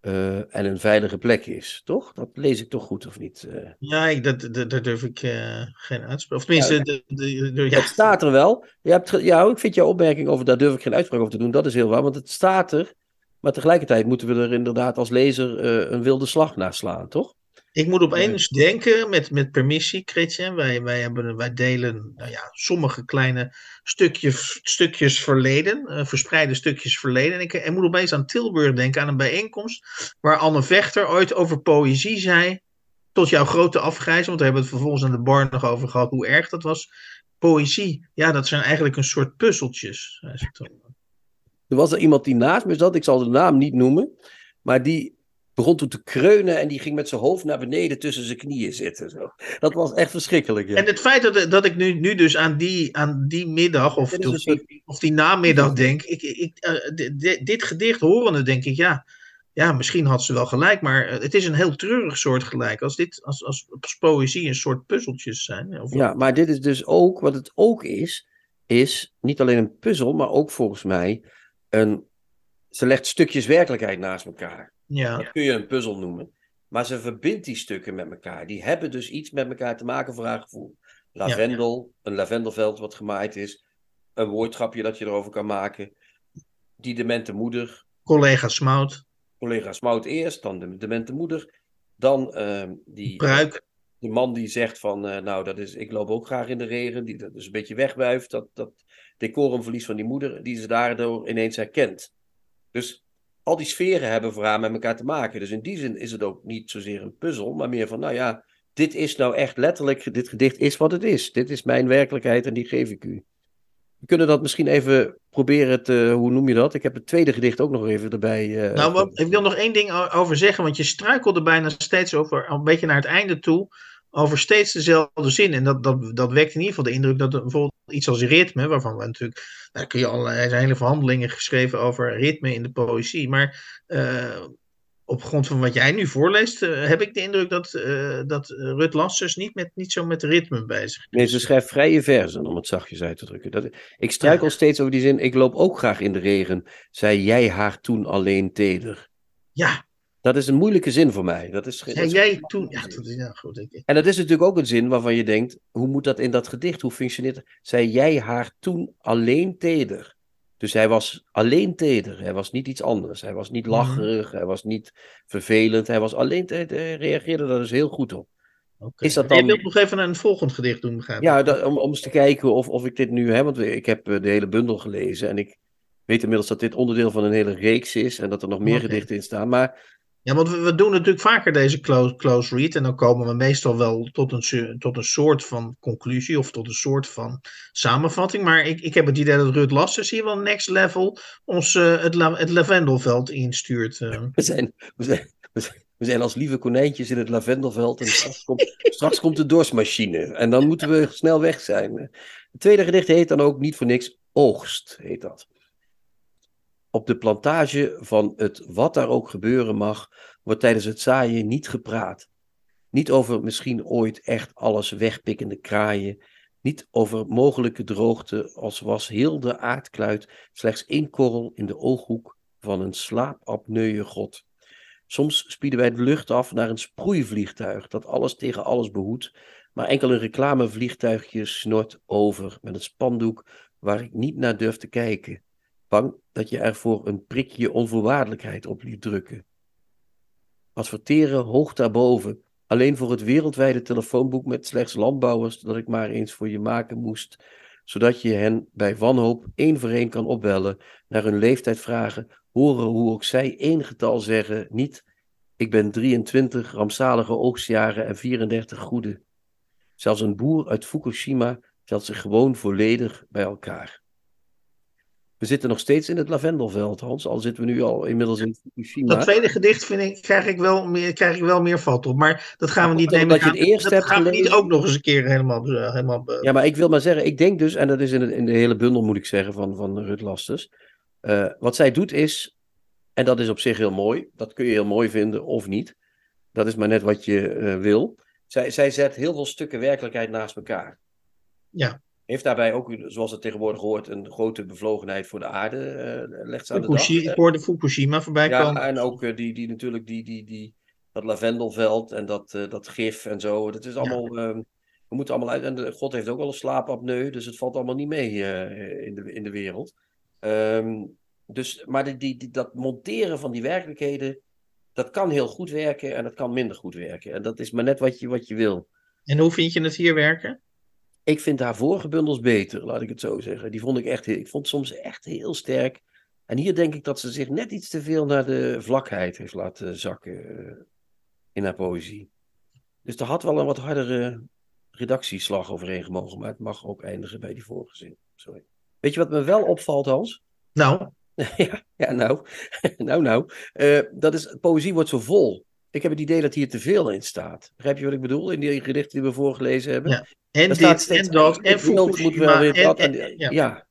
eh, en een veilige plek is. Toch? Dat lees ik toch goed of niet? Eh, Ja, ik, dat, dat, daar durf ik eh, geen uitspraak. Of tenminste, de, de, de- ja. Het staat er wel. Je hebt, ja, ik vind jouw opmerking over daar durf ik geen uitspraak over te doen. Dat is heel waar, want het staat er. Maar tegelijkertijd moeten we er inderdaad als lezer eh, een wilde slag naar slaan, toch? Ik moet opeens denken, met, met permissie, Chrétien. Wij, wij, hebben, wij delen nou ja, sommige kleine stukjes, stukjes verleden, eh, verspreide stukjes verleden. En ik, ik moet opeens aan Tilburg denken, aan een bijeenkomst waar Anne Vechter ooit over poëzie zei. Tot jouw grote afgrijzen, want daar hebben we het vervolgens aan de bar nog over gehad, hoe erg dat was. Poëzie, ja, dat zijn eigenlijk een soort puzzeltjes. zei ze toen. Er was er iemand die naast me zat, ik zal de naam niet noemen, maar die begon toen te kreunen en die ging met zijn hoofd naar beneden tussen zijn knieën zitten. Zo. Dat was echt verschrikkelijk. Ja. En het feit dat, dat ik nu, nu dus aan die, aan die middag of, soort- die, of die namiddag denk, ik, ik, eh, di- di- dit gedicht horende denk ik, ja, ja, misschien had ze wel gelijk, maar eh, het is een heel treurig soort gelijk. Als dit als, als, als poëzie een soort puzzeltjes zijn. Of, Ja, maar dit is dus ook, wat het ook is, is niet alleen een puzzel, maar ook volgens mij een. Ze legt stukjes werkelijkheid naast elkaar. ja, Dat kun je een puzzel noemen. Maar ze verbindt die stukken met elkaar. Die hebben dus iets met elkaar te maken voor haar gevoel. Lavendel, een lavendelveld wat gemaaid is. Een woordgrapje dat je erover kan maken. Die demente moeder. collega Smout, Collega Smout eerst, dan de demente moeder. Dan ehm, die, Pruik. de man die zegt van, eh, nou, dat is, ik loop ook graag in de regen. Die dat dus een beetje wegwuift. Dat, dat decorumverlies van die moeder, die ze daardoor ineens herkent. Dus al die sferen hebben voor haar met elkaar te maken. Dus in die zin is het ook niet zozeer een puzzel, maar meer van, nou ja, dit is nou echt letterlijk, dit gedicht is wat het is. Dit is mijn werkelijkheid en die geef ik u. We kunnen dat misschien even proberen te, hoe noem je dat? Ik heb het tweede gedicht ook nog even erbij. eh, Nou, wat, ik wil nog één ding over zeggen, want je struikelde bijna steeds over, een beetje naar het einde toe, over steeds dezelfde zin. En dat, dat, dat wekt in ieder geval de indruk dat er bijvoorbeeld iets als ritme, waarvan we natuurlijk, daar kun je allerlei, er zijn hele verhandelingen geschreven over ritme in de poëzie. Maar eh, op grond van wat jij nu voorleest, eh, heb ik de indruk dat, eh, dat Rut Lassers niet, met, niet zo met ritme bezig Nee, is. ze schrijft vrije verzen, om het zachtjes uit te drukken. Dat, ik struikel steeds over die zin. Ik loop ook graag in de regen, zei jij haar toen alleen teder. Ja, Dat is een moeilijke zin voor mij. Dat is, dat jij toen. Ja, dat is, ja goed. Ik, En dat is natuurlijk ook een zin waarvan je denkt: hoe moet dat in dat gedicht? Hoe functioneert het? Zei jij haar toen alleen teder? Dus hij was alleen teder. Hij was niet iets anders. Hij was niet lacherig. Hij was niet vervelend. Hij was alleen teder. Hij reageerde daar dus heel goed op. oké. Is dat Maar Je dan- wilt nog even een volgend gedicht doen, begrijp ik? Ja, dat- om, om eens te kijken of, of ik dit nu heb. Want ik heb eh, de hele bundel gelezen. En ik weet inmiddels dat dit onderdeel van een hele reeks is. En dat er nog meer gedichten in staan. Maar Ja, want we, doen natuurlijk vaker deze close, close read. En dan komen we meestal wel tot een, tot een soort van conclusie of tot een soort van samenvatting. Maar ik, ik heb het idee dat Rut Lassers hier wel next level ons eh, het, het lavendelveld instuurt. eh. we zijn, we zijn, we zijn, we zijn als lieve konijntjes in het lavendelveld. En straks komt, straks komt de dorsmachine. En dan moeten we snel weg zijn. Het tweede gedicht heet dan ook niet voor niks Oogst, heet dat. Op de plantage van het wat daar ook gebeuren mag, wordt tijdens het zaaien niet gepraat. Niet over misschien ooit echt alles wegpikkende kraaien. Niet over mogelijke droogte, als was heel de aardkluit slechts één korrel in de ooghoek van een slaapapneuë god. Soms spieden wij de lucht af naar een sproeivliegtuig dat alles tegen alles behoedt, maar enkel een reclamevliegtuigje snort over met een spandoek waar ik niet naar durf te kijken, bang dat je er voor een prikje onvoorwaardelijkheid op liet drukken. Adverteren hoog daarboven, alleen voor het wereldwijde telefoonboek met slechts landbouwers dat ik maar eens voor je maken moest, zodat je hen bij wanhoop één voor één kan opbellen, naar hun leeftijd vragen, horen hoe ook zij één getal zeggen, niet ik ben 23 rampzalige oogstjaren en 34 goede. Zelfs een boer uit Fukushima telt zich gewoon volledig bij elkaar. We zitten nog steeds in het lavendelveld, Hans. Al zitten we nu al inmiddels in Fukushima. Dat tweede gedicht vind ik, krijg, ik wel meer, krijg ik wel meer vat op. Maar dat gaan we niet nemen. Dat je het eerst dat hebt gaan we niet ook nog eens een keer helemaal... eh, helemaal eh, Ja, maar ik wil maar zeggen, ik denk dus, en dat is in, het, in de hele bundel moet ik zeggen van, van Rut Lasters. eh, wat zij doet is, en dat is op zich heel mooi, dat kun je heel mooi vinden of niet. Dat is maar net wat je wil. Zij, zij zet heel veel stukken werkelijkheid naast elkaar. Ja. Heeft daarbij ook, zoals het tegenwoordig hoort, een grote bevlogenheid voor de aarde. eh legt ze aan de dag. Ik hoorde Fukushima voorbij ja, komen. en ook eh, die, die natuurlijk die, die, die, dat lavendelveld en dat, eh, dat gif en zo. Dat is allemaal, ehm, we moeten allemaal uit. En de, God heeft ook al een slaapapneu, dus het valt allemaal niet mee in, de, in de wereld. Ehm, dus, maar die, die, die, dat monteren van die werkelijkheden, dat kan heel goed werken en dat kan minder goed werken. En dat is maar net wat je, wat je wil. En hoe vind je het hier werken? Ik vind haar vorige bundels beter, laat ik het zo zeggen. Die vond ik echt, ik vond soms echt heel sterk. En hier denk ik dat ze zich net iets te veel naar de vlakheid heeft laten zakken eh, in haar poëzie. Dus er had wel een wat hardere redactieslag overheen gemogen, maar het mag ook eindigen bij die vorige zin. Sorry. Weet je wat me wel opvalt, Hans? Nou, ja, ja, nou, nou, nou. Eh, dat is, poëzie wordt zo vol. Ik heb het idee dat hier te veel in staat. Begrijp je wat ik bedoel? In die gedichten die we voorgelezen hebben. Ja. en Er staat dit steeds en dat en moet wel weer en- wat. en- En, ja. ja.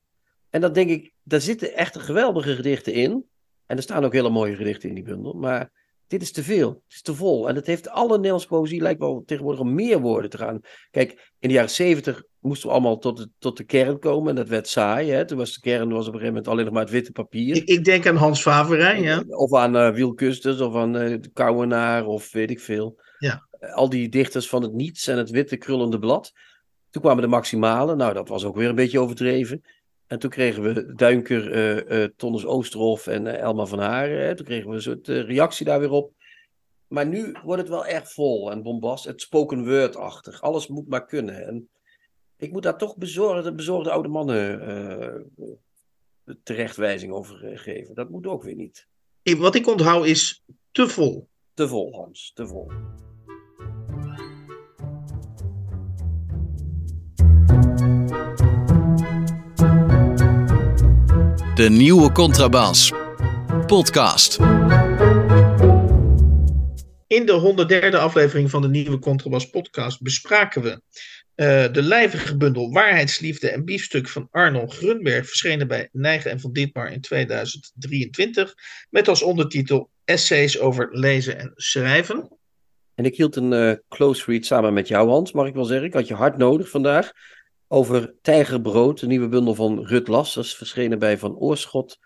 en dan denk ik, daar zitten echt geweldige gedichten in. En er staan ook hele mooie gedichten in die bundel. Maar dit is te veel. Het is te vol. En het heeft alle Nederlandse poëzie lijkt wel tegenwoordig om meer woorden te gaan. Kijk, in de jaren zeventig moesten we allemaal tot de, tot de kern komen. En dat werd saai. Hè? Toen was de kern was op een gegeven moment alleen nog maar het witte papier. Ik, ik denk aan Hans Faverijn, ja. Of aan eh Wiel Custers of aan eh de Kouwenaar of weet ik veel. Ja. Eh, al die dichters van het niets en het witte krullende blad. Toen kwamen de maximalen. Nou, dat was ook weer een beetje overdreven. En toen kregen we Duinker, eh Tonnes Oosterhof en eh, Elma van Haren. Hè. Toen kregen we een soort reactie daar weer op. Maar nu wordt het wel erg vol en bombast. Het spoken word-achtig. Alles moet maar kunnen. En ik moet daar toch bezorgde, bezorgde oude mannen terechtwijzing over geven. Dat moet ook weer niet. Wat ik onthoud is te vol. Te vol, Hans, te vol. De nieuwe contrabas. Podcast. In de 103e aflevering van de nieuwe Contrabas podcast bespraken we eh, de lijvige bundel Waarheidsliefde en Biefstuk van Arnold Grunberg, verschenen bij Nijgen en van Ditmar in 2023, met als ondertitel Essays over lezen en schrijven. En ik hield een eh, close read samen met jou, Hans, mag ik wel zeggen. Ik had je hard nodig vandaag. Over Tijgerbrood, de nieuwe bundel van Rut Lassers, verschenen bij Van Oorschot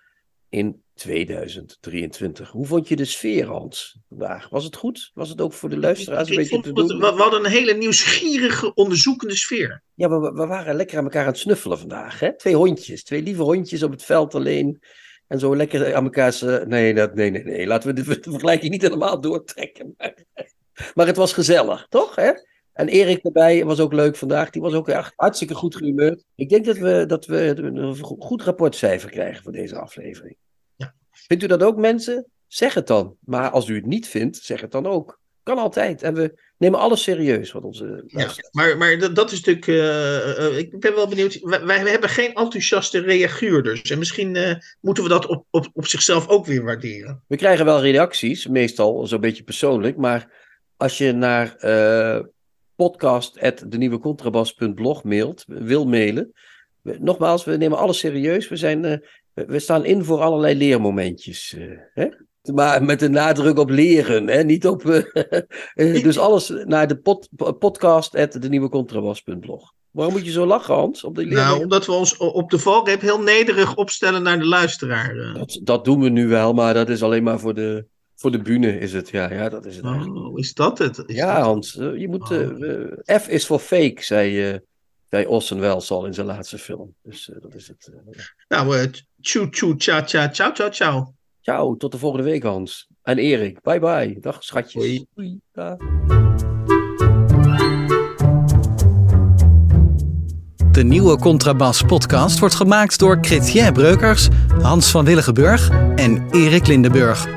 in 2023. Hoe vond je de sfeer, Hans, vandaag? Was het goed? Was het ook voor de luisteraars een Ik beetje te het- doen? we, we hadden een hele nieuwsgierige, onderzoekende sfeer. Ja, we, we waren lekker aan elkaar aan het snuffelen vandaag. Hè? Twee hondjes, twee lieve hondjes op het veld alleen. En zo lekker aan elkaar. Nee, dat, nee, nee, nee. Laten we de, de vergelijking niet helemaal doortrekken. Maar, maar het was gezellig, toch? Hè? En Erik erbij was ook leuk vandaag. Die was ook echt hartstikke goed gehumeurd. Ik denk dat we, dat we een goed rapportcijfer krijgen voor deze aflevering. Ja. Vindt u dat ook, mensen? Zeg het dan. Maar als u het niet vindt, zeg het dan ook. Kan altijd. En we nemen alles serieus wat onze Ja, maar, maar dat, dat is natuurlijk. eh, eh, ik ben wel benieuwd. Wij, wij hebben geen enthousiaste reaguurders. En misschien eh, moeten we dat op, op, op zichzelf ook weer waarderen. We krijgen wel reacties, meestal zo'n beetje persoonlijk. Maar als je naar podcast.denieuwecontrabas.blog mailt, wil mailen. nogmaals, we nemen alles serieus. We, zijn, eh, we- staan in voor allerlei leermomentjes. eh, hè? Maar met de nadruk op leren, hè? niet op. eh, dus alles naar de pod, podcast.denieuwecontrabas.blog. Waarom moet je zo lachen, Hans? Op de Nou, omdat we ons op de valreep heel nederig opstellen naar de luisteraar. dat, dat doen we nu wel, maar dat is alleen maar voor de, voor de bühne, is het. Ja, ja dat is het eigenlijk. Oh, is dat het? Is Ja, dat- Hans, eh, je moet. eh, Oh. eh, F is voor fake, zei, eh zei Orson Welles al in zijn laatste film. Dus eh, dat is het. ja. Nou, tjoe tjoe tja tja ciao ciao ciao. Ciao, tot de volgende week, Hans. En Erik, bye bye. Dag, schatjes. Hoi. Doei. Dag. De nieuwe Contrabas podcast wordt gemaakt door Chrétien Breukers, Hans van Willigenburg en Erik Lindenburg.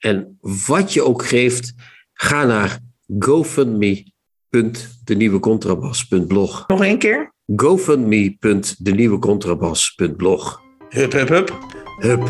En wat je ook geeft, ga naar gofundme.denieuwecontrabas.blog. Nog één keer? gofundme.denieuwecontrabas.blog. Hup, hup, hup. Hup.